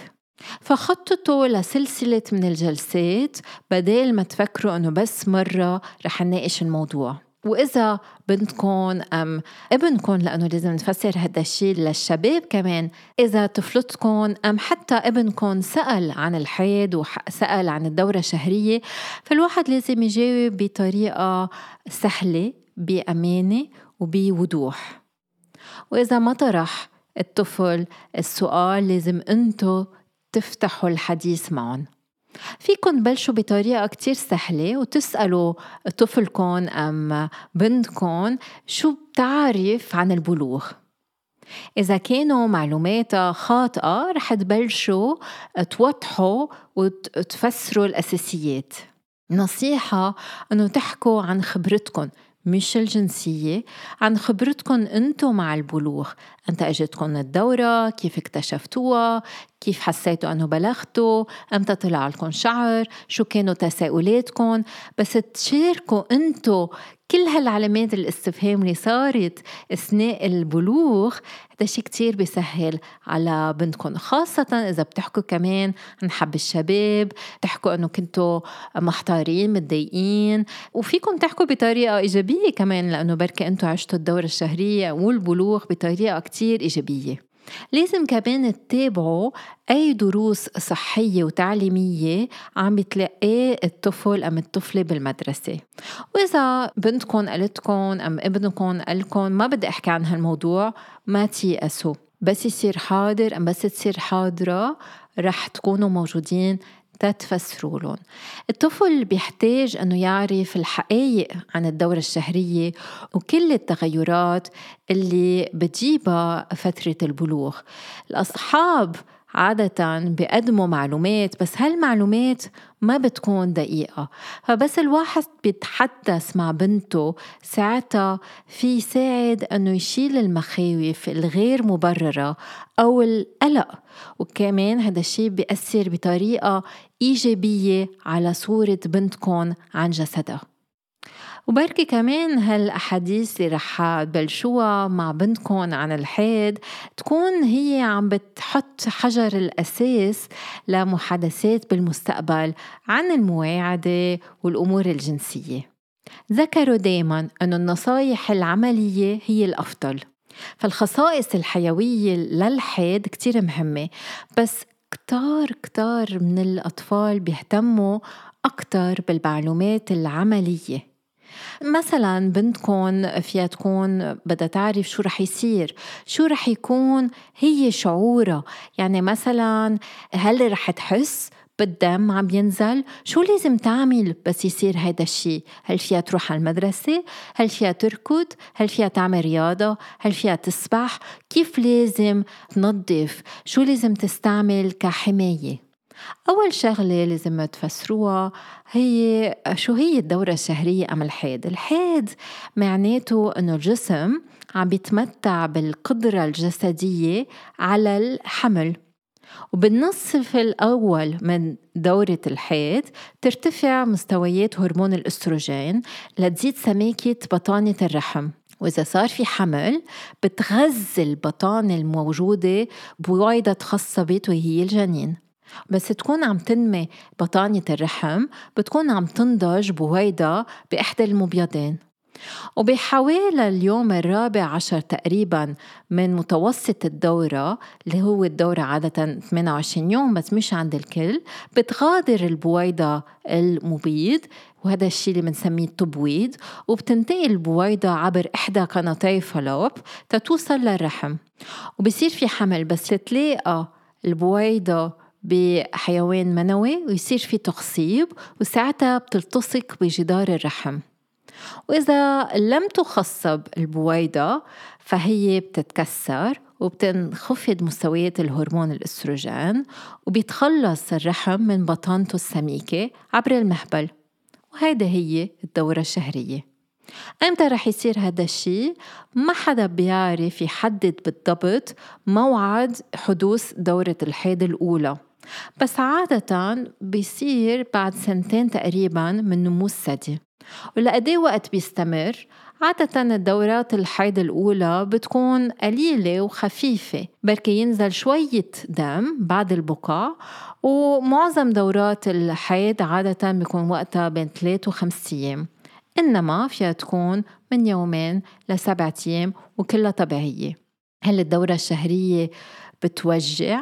فخططوا لسلسلة من الجلسات بدل ما تفكروا أنه بس مرة رح نناقش الموضوع. وإذا بنتكم أم ابنكم لأنه لازم نفسر هذا الشيء للشباب كمان إذا طفلتكم أم حتى ابنكم سأل عن الحيض وسأل عن الدورة الشهرية فالواحد لازم يجاوب بطريقة سهلة بأمانة وبوضوح. وإذا ما طرح الطفل السؤال لازم أنتو تفتحوا الحديث معهم فيكن بلشوا بطريقة كتير سهلة وتسألوا طفلكم أم بنتكم شو بتعرف عن البلوغ. إذا كانوا معلوماتها خاطئة رح تبلشوا توضحوا وتفسروا الأساسيات. نصيحة أنه تحكوا عن خبرتكم مش الجنسية عن خبرتكم أنتم مع البلوغ. انت اجتكم الدورة كيف اكتشفتوها؟ كيف حسيتوا انه بلغتوا إمتى طلع لكم شعر؟ شو كانوا تساؤلاتكم بس تشاركوا أنتم كل هالعلامات الاستفهام اللي صارت أثناء البلوغ هذا شيء كتير بيسهل على بنتكم خاصة إذا بتحكوا كمان عن حب الشباب تحكوا إنه كنتوا محتارين متضايقين وفيكم تحكوا بطريقة إيجابية كمان لأنه بركي أنتوا عشتوا الدورة الشهرية والبلوغ بطريقة كتير إيجابية. لازم كمان تتابعوا أي دروس صحية وتعليمية عم بتلاقيه الطفل أم الطفلة بالمدرسة. وإذا بنتكم قالتكم أم ابنكم قالكم ما بدي أحكي عن هالموضوع ما تيأسوا. بس يصير حاضر أم بس تصير حاضرة رح تكونوا موجودين تتفسروا لهم الطفل بيحتاج أنه يعرف الحقائق عن الدورة الشهرية وكل التغيرات اللي بتجيبها فترة البلوغ. الأصحاب عادة بيقدموا معلومات بس هالمعلومات ما بتكون دقيقة. فبس الواحد بيتحدث مع بنته ساعتها في يساعد أنه يشيل المخاوف الغير مبررة أو القلق. وكمان هذا الشيء بيأثر بطريقة إيجابية على صورة بنتكم عن جسدها. وبركي كمان هالأحاديث اللي رح تبلشوها مع بنتكم عن الحيض تكون هي عم بتحط حجر الأساس لمحادثات بالمستقبل عن المواعدة والأمور الجنسية. ذكروا دايما أن النصايح العملية هي الأفضل. فالخصائص الحيوية للحيض كتير مهمة بس كتار كتار من الأطفال بيهتموا أكتر بالمعلومات العملية. مثلا بنتكم فيها تكون بدها تعرف شو رح يصير. شو رح يكون؟ هي شعورها. يعني مثلا هل رح تحس بالدم عم ينزل؟ شو لازم تعمل بس يصير هيدا الشيء هل فيها تروح على المدرسة؟ هل فيها تركض؟ هل فيها تعمل رياضة؟ هل فيها تسبح؟ كيف لازم تنظف؟ شو لازم تستعمل كحماية؟ أول شغلة لازم تفسروها هي شو هي الدورة الشهرية أم الحيض؟ الحيض معناته أنه الجسم عم بيتمتع بالقدرة الجسدية على الحمل. وبالنصف الأول من دورة الحيض ترتفع مستويات هرمون الأستروجين لتزيد سماكة بطانة الرحم. وإذا صار في حمل بتغذي البطانة الموجودة بويضة خصبت وهي الجنين. بس تكون عم تنمي بطانية الرحم بتكون عم تنضج بويضة بإحدى المبيضين. وبحوالي اليوم الرابع عشر تقريبا من متوسط الدورة اللي هو الدورة عادة 28 يوم بس مش عند الكل بتغادر البويضة المبيض وهذا الشيء اللي بنسميه التبويض وبتنتقل البويضة عبر إحدى قناتي فلوب تتوصل للرحم. وبصير في حمل بس تلاقى البويضة بحيوان منوي ويصير في تخصيب وساعتها بتلتصق بجدار الرحم. وإذا لم تخصب البويضة فهي بتتكسر وبتنخفض مستويات الهرمون الأستروجين وبيتخلص الرحم من بطانته السميكة عبر المهبل. وهيدا هي الدورة الشهرية. إمتى رح يصير هذا الشيء ما حدا بيعرف يحدد بالضبط موعد حدوث دورة الحيض الأولى. بس عادة بيصير بعد سنتين تقريبا من نمو الثدي. ولقديه وقت بيستمر؟ عادة الدورات الحيض الأولى بتكون قليلة وخفيفة بركي ينزل شوية دم بعد البقع ومعظم دورات الحيض عادة بيكون وقتها بين 3 و 5 أيام. إنما فيها تكون من يومين لسبعة أيام وكلها طبيعية. هل الدورة الشهرية بتوجع؟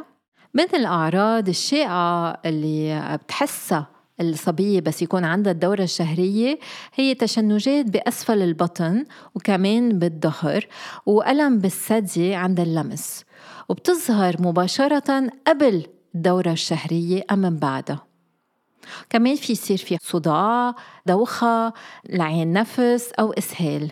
من الأعراض الشائعة اللي بتحسها الصبية بس يكون عندها الدورة الشهرية هي تشنجات بأسفل البطن وكمان بالظهر وألم بالثدي عند اللمس وبتظهر مباشرة قبل الدورة الشهرية أم من بعدها. كمان في يصير في صداع دوخة لعين نفس أو إسهال.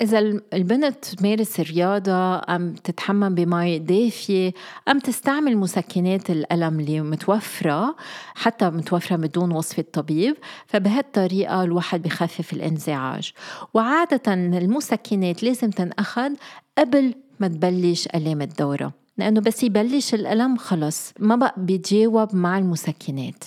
إذا البنت تمارس الرياضة أم تتحمم بماء دافية أم تستعمل مسكنات الألم اللي متوفرة حتى متوفرة بدون وصف الطبيب فبهالطريقة الواحد بخفف الانزعاج. وعادة المسكنات لازم تنأخذ قبل ما تبلش ألام الدورة لأنه بس يبلش الألم خلص ما بقى بيتجاوب مع المسكنات.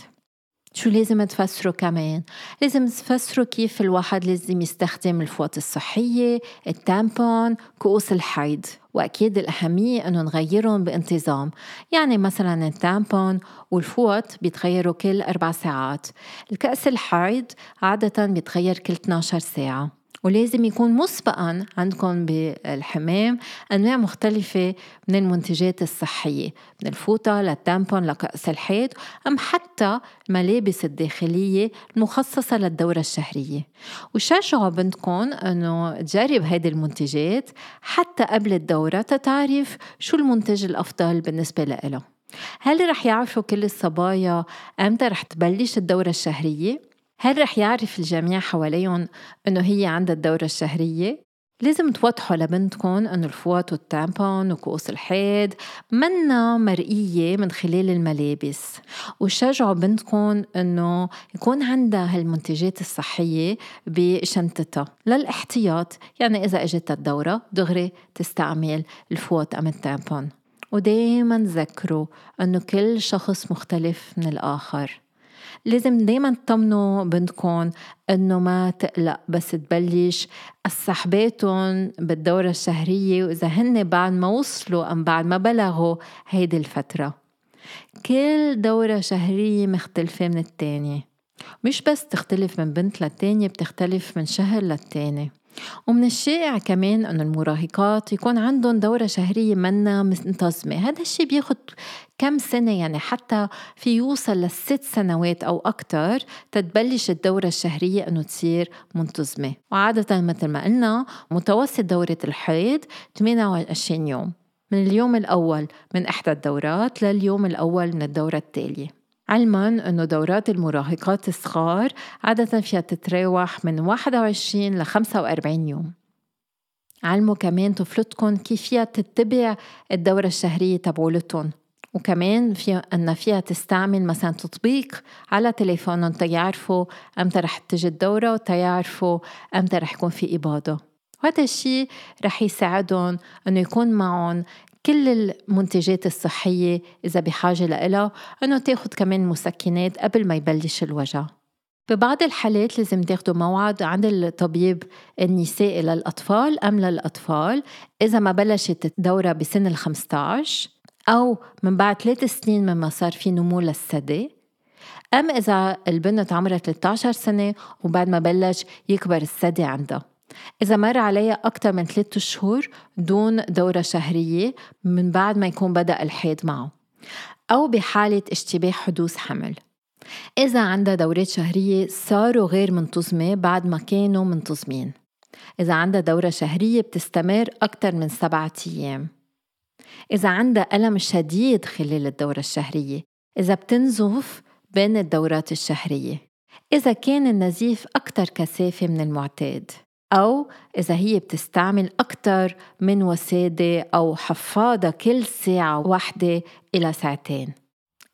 شو لازم تفسروا كمان؟ لازم تفسروا كيف الواحد لازم يستخدم الفوط الصحية، ال tampon، كؤوس الحيض. وأكيد الأهمية أنه نغيرهم بانتظام. يعني مثلا ال tampon والفوط بيتغيروا كل أربع ساعات. الكأس الحيض عادة بيتغير كل 12 ساعة. ولازم يكون مسبقا عندكم بالحمام أنواع مختلفة من المنتجات الصحية من الفوطة لل tampon لكأس الحيض أم حتى الملابس الداخلية المخصصة للدورة الشهرية وشجعوا بنتكم أنه تجرب هذه المنتجات حتى قبل الدورة تتعرف شو المنتج الأفضل بالنسبة لها هل رح يعرفوا كل الصبايا أمتى رح تبلش الدورة الشهرية؟ هل رح يعرف الجميع حواليهم إنه هي عندها الدورة الشهرية؟ لازم توضحوا لبنتكم إنه الفوات والتامبون وكؤوس الحيض منا مرئية من خلال الملابس. وشجعوا بنتكم إنه يكون عندها هالمنتجات الصحية بشنطتها. للاحتياط يعني إذا اجتها الدورة دغري تستعمل الفوات أم التامبون. ودايما ذكروا إنه كل شخص مختلف من الآخر. لازم دايما تطمنوا بنتكم إنه ما تقلق بس تبلش السحباتهم بالدورة الشهرية وإذا هن بعد ما وصلوا أم بعد ما بلغوا هيدي الفترة. كل دورة شهرية مختلفة من التانية. مش بس تختلف من بنت للتانية بتختلف من شهر للتاني. ومن الشائع كمان أن المراهقات يكون عندهم دورة شهرية منا منتظمة. هذا الشيء بياخد كم سنة يعني حتى في يوصل للست سنوات أو أكثر تتبلش الدورة الشهرية أنه تصير منتظمة. وعادة مثل ما قلنا متوسط دورة الحيض 28 يوم من اليوم الأول من إحدى الدورات لليوم الأول من الدورة التالية. علما أنه دورات المراهقات الصغار عادة فيها تتراوح من 21 ل 45 يوم. علموا كمان طفلتكم كيف فيها تتبع الدورة الشهرية تبعولتهم وكمان في أن فيها تستعمل مثلا تطبيق على تليفونهم تيعرفوا أمتى رح تجي الدورة وتيعرفوا أمتى رح يكون في إباضة وهذا الشيء رح يساعدهم أنه يكون معهم كل المنتجات الصحية إذا بحاجة لإلها إنه تاخد كمان مسكنات قبل ما يبلش الوجع. ببعض الحالات لازم تاخدوا موعد عند الطبيب النسائي للأطفال أم للأطفال إذا ما بلشت الدورة بسن ال 15 أو من بعد ثلاث سنين مما صار في نمو للثدي أم إذا البنت عمرها 13 سنة وبعد ما بلش يكبر الثدي عندها. إذا مر عليها أكثر من ثلاثة شهور دون دورة شهرية من بعد ما يكون بدأ الحيض معه أو بحالة اشتباه حدوث حمل. إذا عندها دورات شهرية صاروا غير منتظمة بعد ما كانوا منتظمين. إذا عندها دورة شهرية بتستمر أكثر من سبعة أيام. إذا عندها ألم شديد خلال الدورة الشهرية إذا بتنزف بين الدورات الشهرية. إذا كان النزيف أكثر كثافة من المعتاد. أو إذا هي بتستعمل أكثر من وسادة أو حفاضة كل ساعة واحدة إلى ساعتين.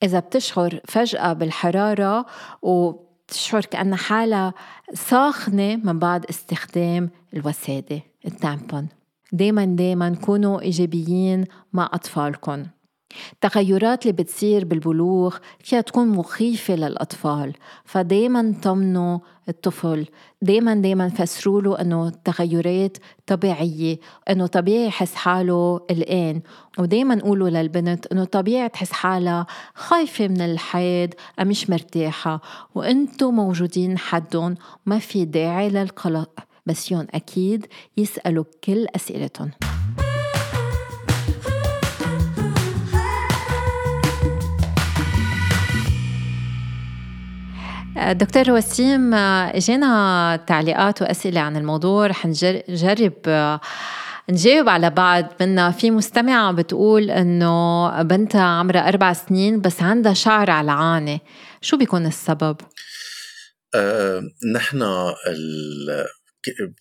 إذا بتشعر فجأة بالحرارة وبتشعر كأن حالها ساخنة من بعد استخدام الوسادة. التامبون. دايما دايما كونوا إيجابيين مع أطفالكم التغيرات اللي بتصير بالبلوغ فيها تكون مخيفة للأطفال. فدايما طمنوا الطفل دايما دايما فسروا له إنه التغيرات طبيعية إنه طبيعي يحس حاله قلقان ودايما قولوا للبنت إنه طبيعي تحس حالها خايفة من الحياة أو مش مرتاحة. وانتو موجودين حدهم ما في داعي للقلق بس يون أكيد يسألوا كل أسئلتهم. دكتور وسيم إجينا تعليقات وأسئلة عن الموضوع. رح نجرب نجاوب على بعض. منها في مستمعة بتقول إنه بنتها عمرها أربع سنين بس عندها شعر على العانة شو بيكون السبب؟ أه نحن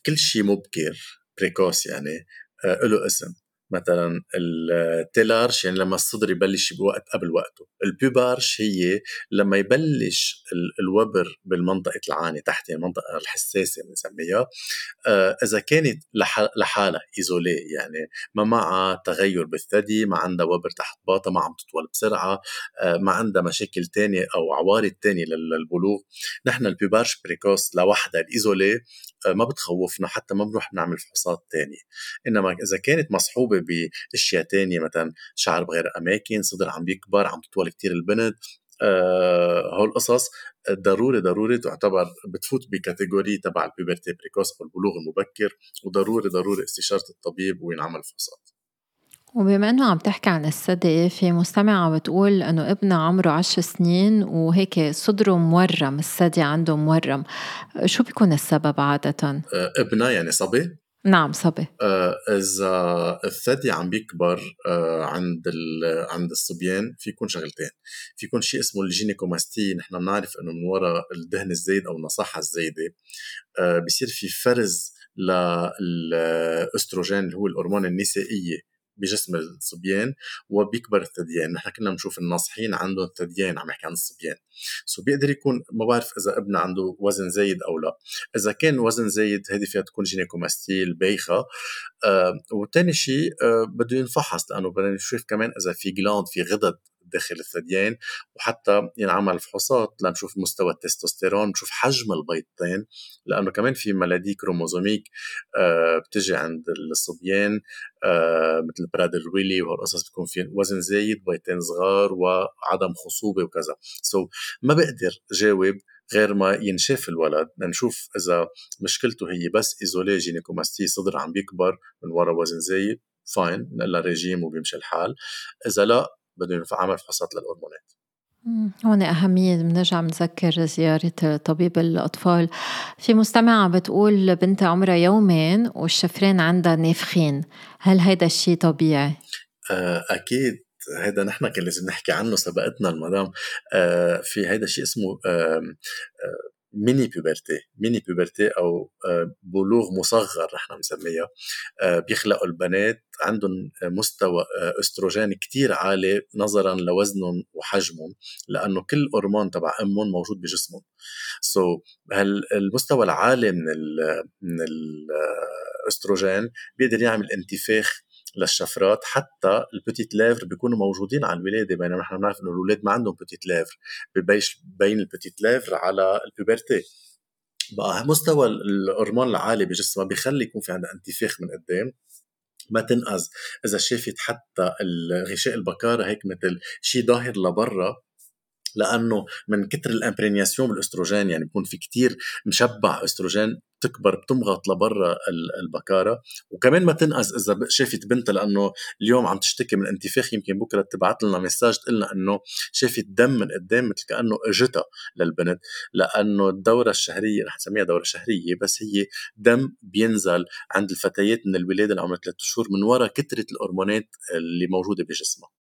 كل شيء مبكر précoce يعني أه له اسم. مثلا ال thélarche يعني لما الصدر يبلش بوقت قبل وقته. ال pubarche هي لما يبلش الوبر بالمنطقة العانة تحت يعني المنطقة الحساسة بنسميها آه إذا كانت لحالها isolée يعني ما معها تغير بالثدي ما عندها وبر تحت باطة ما عم تطول بسرعة آه ما عندها مشاكل تانية أو عوارض تانية للبلوغ. نحن ال pubarche précoce لوحدها ال isolée آه ما بتخوفنا حتى ما بنروح نعمل فحوصات تانية. إنما إذا كانت مصحوبة باشياء تانية مثلا شعر بغير أماكن صدر عم بيكبر عم تطول كتير البنت آه هول القصص ضروري ضروري تعتبر بتفوت ب catégorie تبع ال puberté précoce أو البلوغ المبكر وضروري ضروري استشارة الطبيب وينعمل فحوصات وبما إنه عم تحكي عن الثدي في مستمعة بتقول إنه ابنها عمره عشر سنين وهيك صدره مورم الثدي عنده مورم شو بيكون السبب عادة؟ آه ابنها يعني صبي؟ نعم صبي. آه إذا الثدي عم بيكبر آه عند عند الصبيان في يكون شغلتين. في يكون شيء اسمه ال gynécomastie نحن بنعرف إنه من وراء الدهن الزايد أو النصاحة الزايدة. آه بصير في فرز للاستروجين اللي هو الهرمون النسائيه بجسم الصبيان وبيكبر الثديان نحن كنا بنشوف الناصحين عندهم ثديان عم يحكي عن الصبيان. so بيقدر يكون ما بعرف إذا ابنه عنده وزن زايد أو لا. إذا كان وزن زايد هذه فيها تكون جينيكوماستيل بايخة. آه وثاني شيء آه بده ينفحص لأنه بدنا نشوف كمان إذا في glandes في غدد داخل الثديين وحتى ينعمل فحوصات لنشوف مستوى التستوستيرون نشوف حجم البيضتين لأنه كمان في maladies chromosomiques آه بتجي عند الصبيان آه مثل Prader-Willi وهالقصص بتكون في وزن زايد بيضتين صغار وعدم خصوبة وكذا. so so ما بقدر جاوب غير ما ينشاف الولد. لنشوف إذا مشكلته هي بس isolée gynécomastie صدر عم بيكبر من وراء وزن زايد fine نقول ريجيم وبيمشي الحال. إذا لا بده عمل فحوصات للهرمونات هون أهمية بنرجع بنذكر زيارة طبيب الأطفال. في مستمعة بتقول بنتها عمرها يومين والشفرين عندها نافخين. هل هيدا الشيء طبيعي؟ آه، أكيد. هيدا نحن كان لازم نحكي عنه سبقتنا المدام. آه، في هيدا الشيء اسمه mini puberté mini puberté أو آه، بلوغ مصغر نحن بنسميها. آه، بيخلقوا البنات عندهم مستوى آه، أستروجين كتير عالي نظرا لوزنهم وحجمهم لأنه كل هرمون تبع أمهم موجود بجسمهم. سو so, العالي من ال من الاستروجين بيقدر يعمل انتفاخ للشفرات حتى البوتيت ليفر بيكونوا موجودين على الولادة. بينما نحن بنعرف إنه الأولاد ما عندهم بوتيت ليفر ببيش بين البوتيت ليفر على البوبرتي بقى مستوى الهرمون العالي بجسمها بيخلي يكون في عندها انتفاخ من قدام. ما تنقذ. إذا شافت حتى الغشاء البكارة هيك مثل شيء ظاهر لبرا لأنه من كتر الأمبرينياسيون بالأستروجين يعني بيكون في كتير مشبع أستروجين بتكبر بتمغط لبرا البكارة. وكمان ما تنقذ إذا شافت بنتها لأنه اليوم عم تشتكي من انتفاخ يمكن بكرة تبعت لنا مساج تقول لنا إنه شافت دم من قدام مثل كأنه إجتها للبنت. لأنه الدورة الشهرية رح نسميها دورة شهرية بس هي دم بينزل عند الفتيات من الولادة لعمر ثلاث شهور من وراء كثره الهرمونات اللي موجودة بجسمها.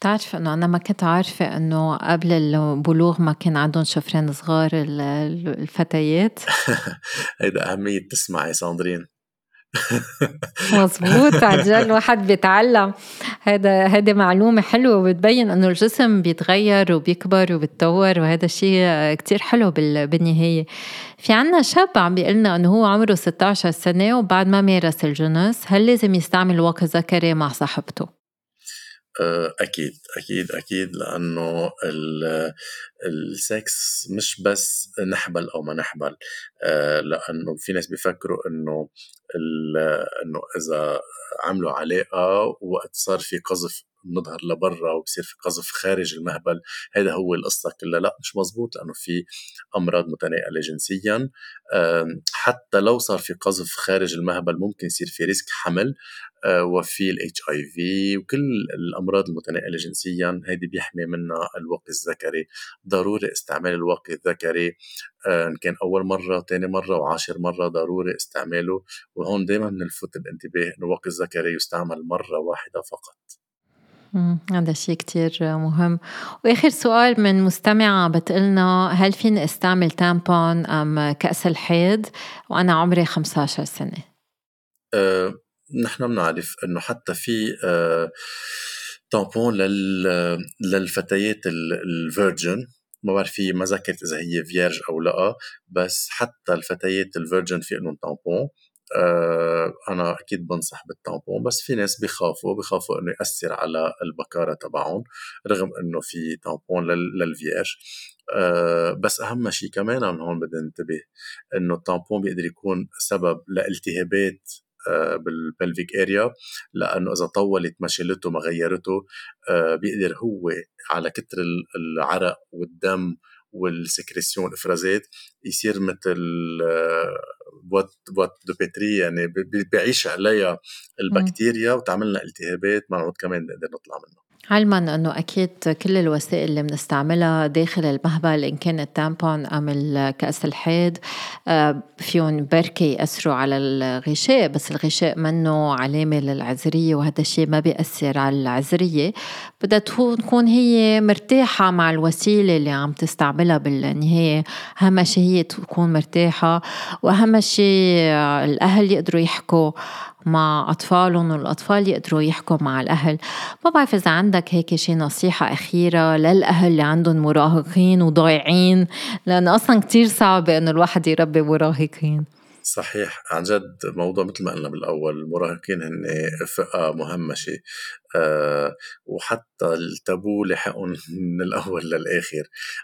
بتعرف إنه أنا ما كنت عارفة إنه قبل البلوغ ما كان عندهم شفرين صغار الفتيات. هيدا أهمية تسمعي ساندرين. مزبوط عن جد الواحد بيتعلم. هذا هذه معلومة حلوة وبتبين إنه الجسم بيتغير وبيكبر وبيتطور وهذا الشيء كتير حلو بالنهاية. في عنا شاب عم بيقلنا إنه هو عمره 16 سنة وبعد ما مارس الجنس هل لازم يستعمل وقت ذكري مع صاحبته؟ آه، أكيد أكيد أكيد لأنه السكس مش بس نحبل أو ما نحبل آه، لأنه في ناس بيفكروا إنه إنه إذا عملوا علاقة وقت صار في قذف بنظهر لبرا وبصير في قذف خارج المهبل هذا هو القصة كلها. لا مش مزبوط لأنه في أمراض متناقلة جنسيا. حتى لو صار في قذف خارج المهبل ممكن يصير في risk حمل آه، وفي ال HIV وكل الأمراض المتناقلة جنسيا. هيدي بيحمي منها الواقي الذكري. ضروري استعمال الواقي الذكري آه، إن كان أول مرة ثاني مرة وعاشر مرة ضروري استعماله. وهون دائما بنلفت الانتباه إنه الواقي الذكري يستعمل مرة واحدة فقط. هذا شيء كتير مهم. وآخر سؤال من مستمعة بتقلنا هل فيني أستعمل tampon أم كأس الحيض؟ وأنا عمري 15 سنة. أه نحن بنعرف إنه حتى في أه tampon لل للفتيات ال virgin. ما بعرف في ما ذكرت إذا هي vierge أو لا بس حتى الفتيات ال virgin في لهم tampon. أنا أكيد بنصح بال tampon بس في ناس بخافوا بخافوا إنه يأثر على البكارة تبعهم رغم إنه في tampon لل vierge آه، بس أهم شيء كمان من هون بدنا ننتبه إنه ال tampon بيقدر يكون سبب لالتهابات آه، بال pelvic area لأنه إذا طولت ما شالته ما غيرته بيقدر هو على كتر العرق والدم وال sécrétions الافرازات يصير مثل boîte boîte de Pétri يعني بيعيش عليها البكتيريا وتعمل لنا التهابات ما نعود كمان نقدر نطلع منها علما أنه أكيد كل الوسائل اللي بنستعملها داخل المهبل إن كان ال tampon أم الكاس الحيض آه، فيهم بركي يأثروا على الغشاء بس الغشاء منه علامة للعذرية وهذا الشيء ما بيأثر على العذرية. بدها تكون هي مرتاحة مع الوسيلة اللي عم تستعملها بالنهاية. أهم شيء هي تكون مرتاحة وأهم شيء الأهل يقدروا يحكوا مع أطفالهم والأطفال يقدروا يحكوا مع الأهل. ما بعرف إذا عندك هيك شي نصيحة أخيرة للأهل اللي عندهم مراهقين وضايعين لأنه أصلا كتير صعب إنه الواحد يربي مراهقين. صحيح. عن جد موضوع مثل ما قلنا بالأول المراهقين هن فئة مهمشة. أه وحتى التابو لحقهم من الأول للآخر.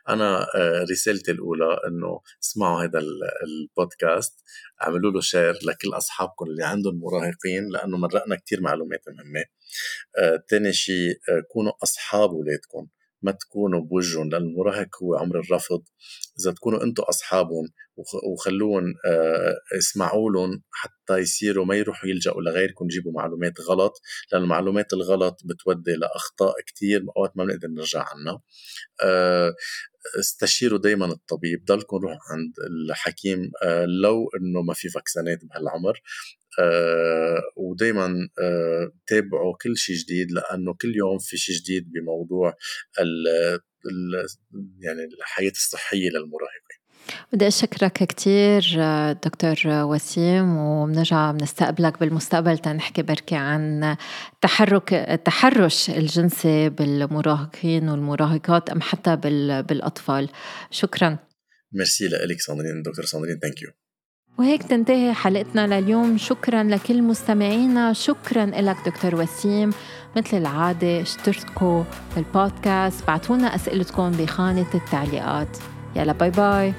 أنا أه رسالتي الأولى إنه اسمعوا هذا البودكاست. اعملوا له شير لكل أصحابكم اللي عندهم مراهقين لأنه مرقنا كتير معلومات مهمة. أه تاني شيء كونوا أصحاب أولادكم. ما تكونوا بوجهن لأن المراهق هو عمر الرفض. إذا تكونوا أنتم أصحابهم وخلوهم اسمعوا لهم حتى يصيروا ما يروحوا يلجأوا لغيركم يجيبوا معلومات غلط لأن المعلومات الغلط بتودي لأخطاء كتير أوقات ما بنقدر نرجع عنها استشيروا دايما الطبيب ضلكم روحوا عند الحكيم لو انه ما في فاكسينات بهالعمر. آه ودائما آه تابعوا كل شيء جديد لأنه كل يوم في شيء جديد بموضوع ال ال يعني الحياة الصحية للمراهقين. بدي أشكرك كثير دكتور وسيم وبنرجع بنستقبلك بالمستقبل تنحكي بركي عن تحرك التحرش الجنسي بالمراهقين والمراهقات أم حتى بالأطفال. شكرا. ميرسي لك ساندرين دكتور ساندرين thank you وهيك تنتهي حلقتنا لليوم. شكرا لكل مستمعينا. شكرا لك دكتور وسيم. مثل العادة اشتركوا بالبودكاست بعتونا أسئلتكم بخانة التعليقات. يلا bye bye.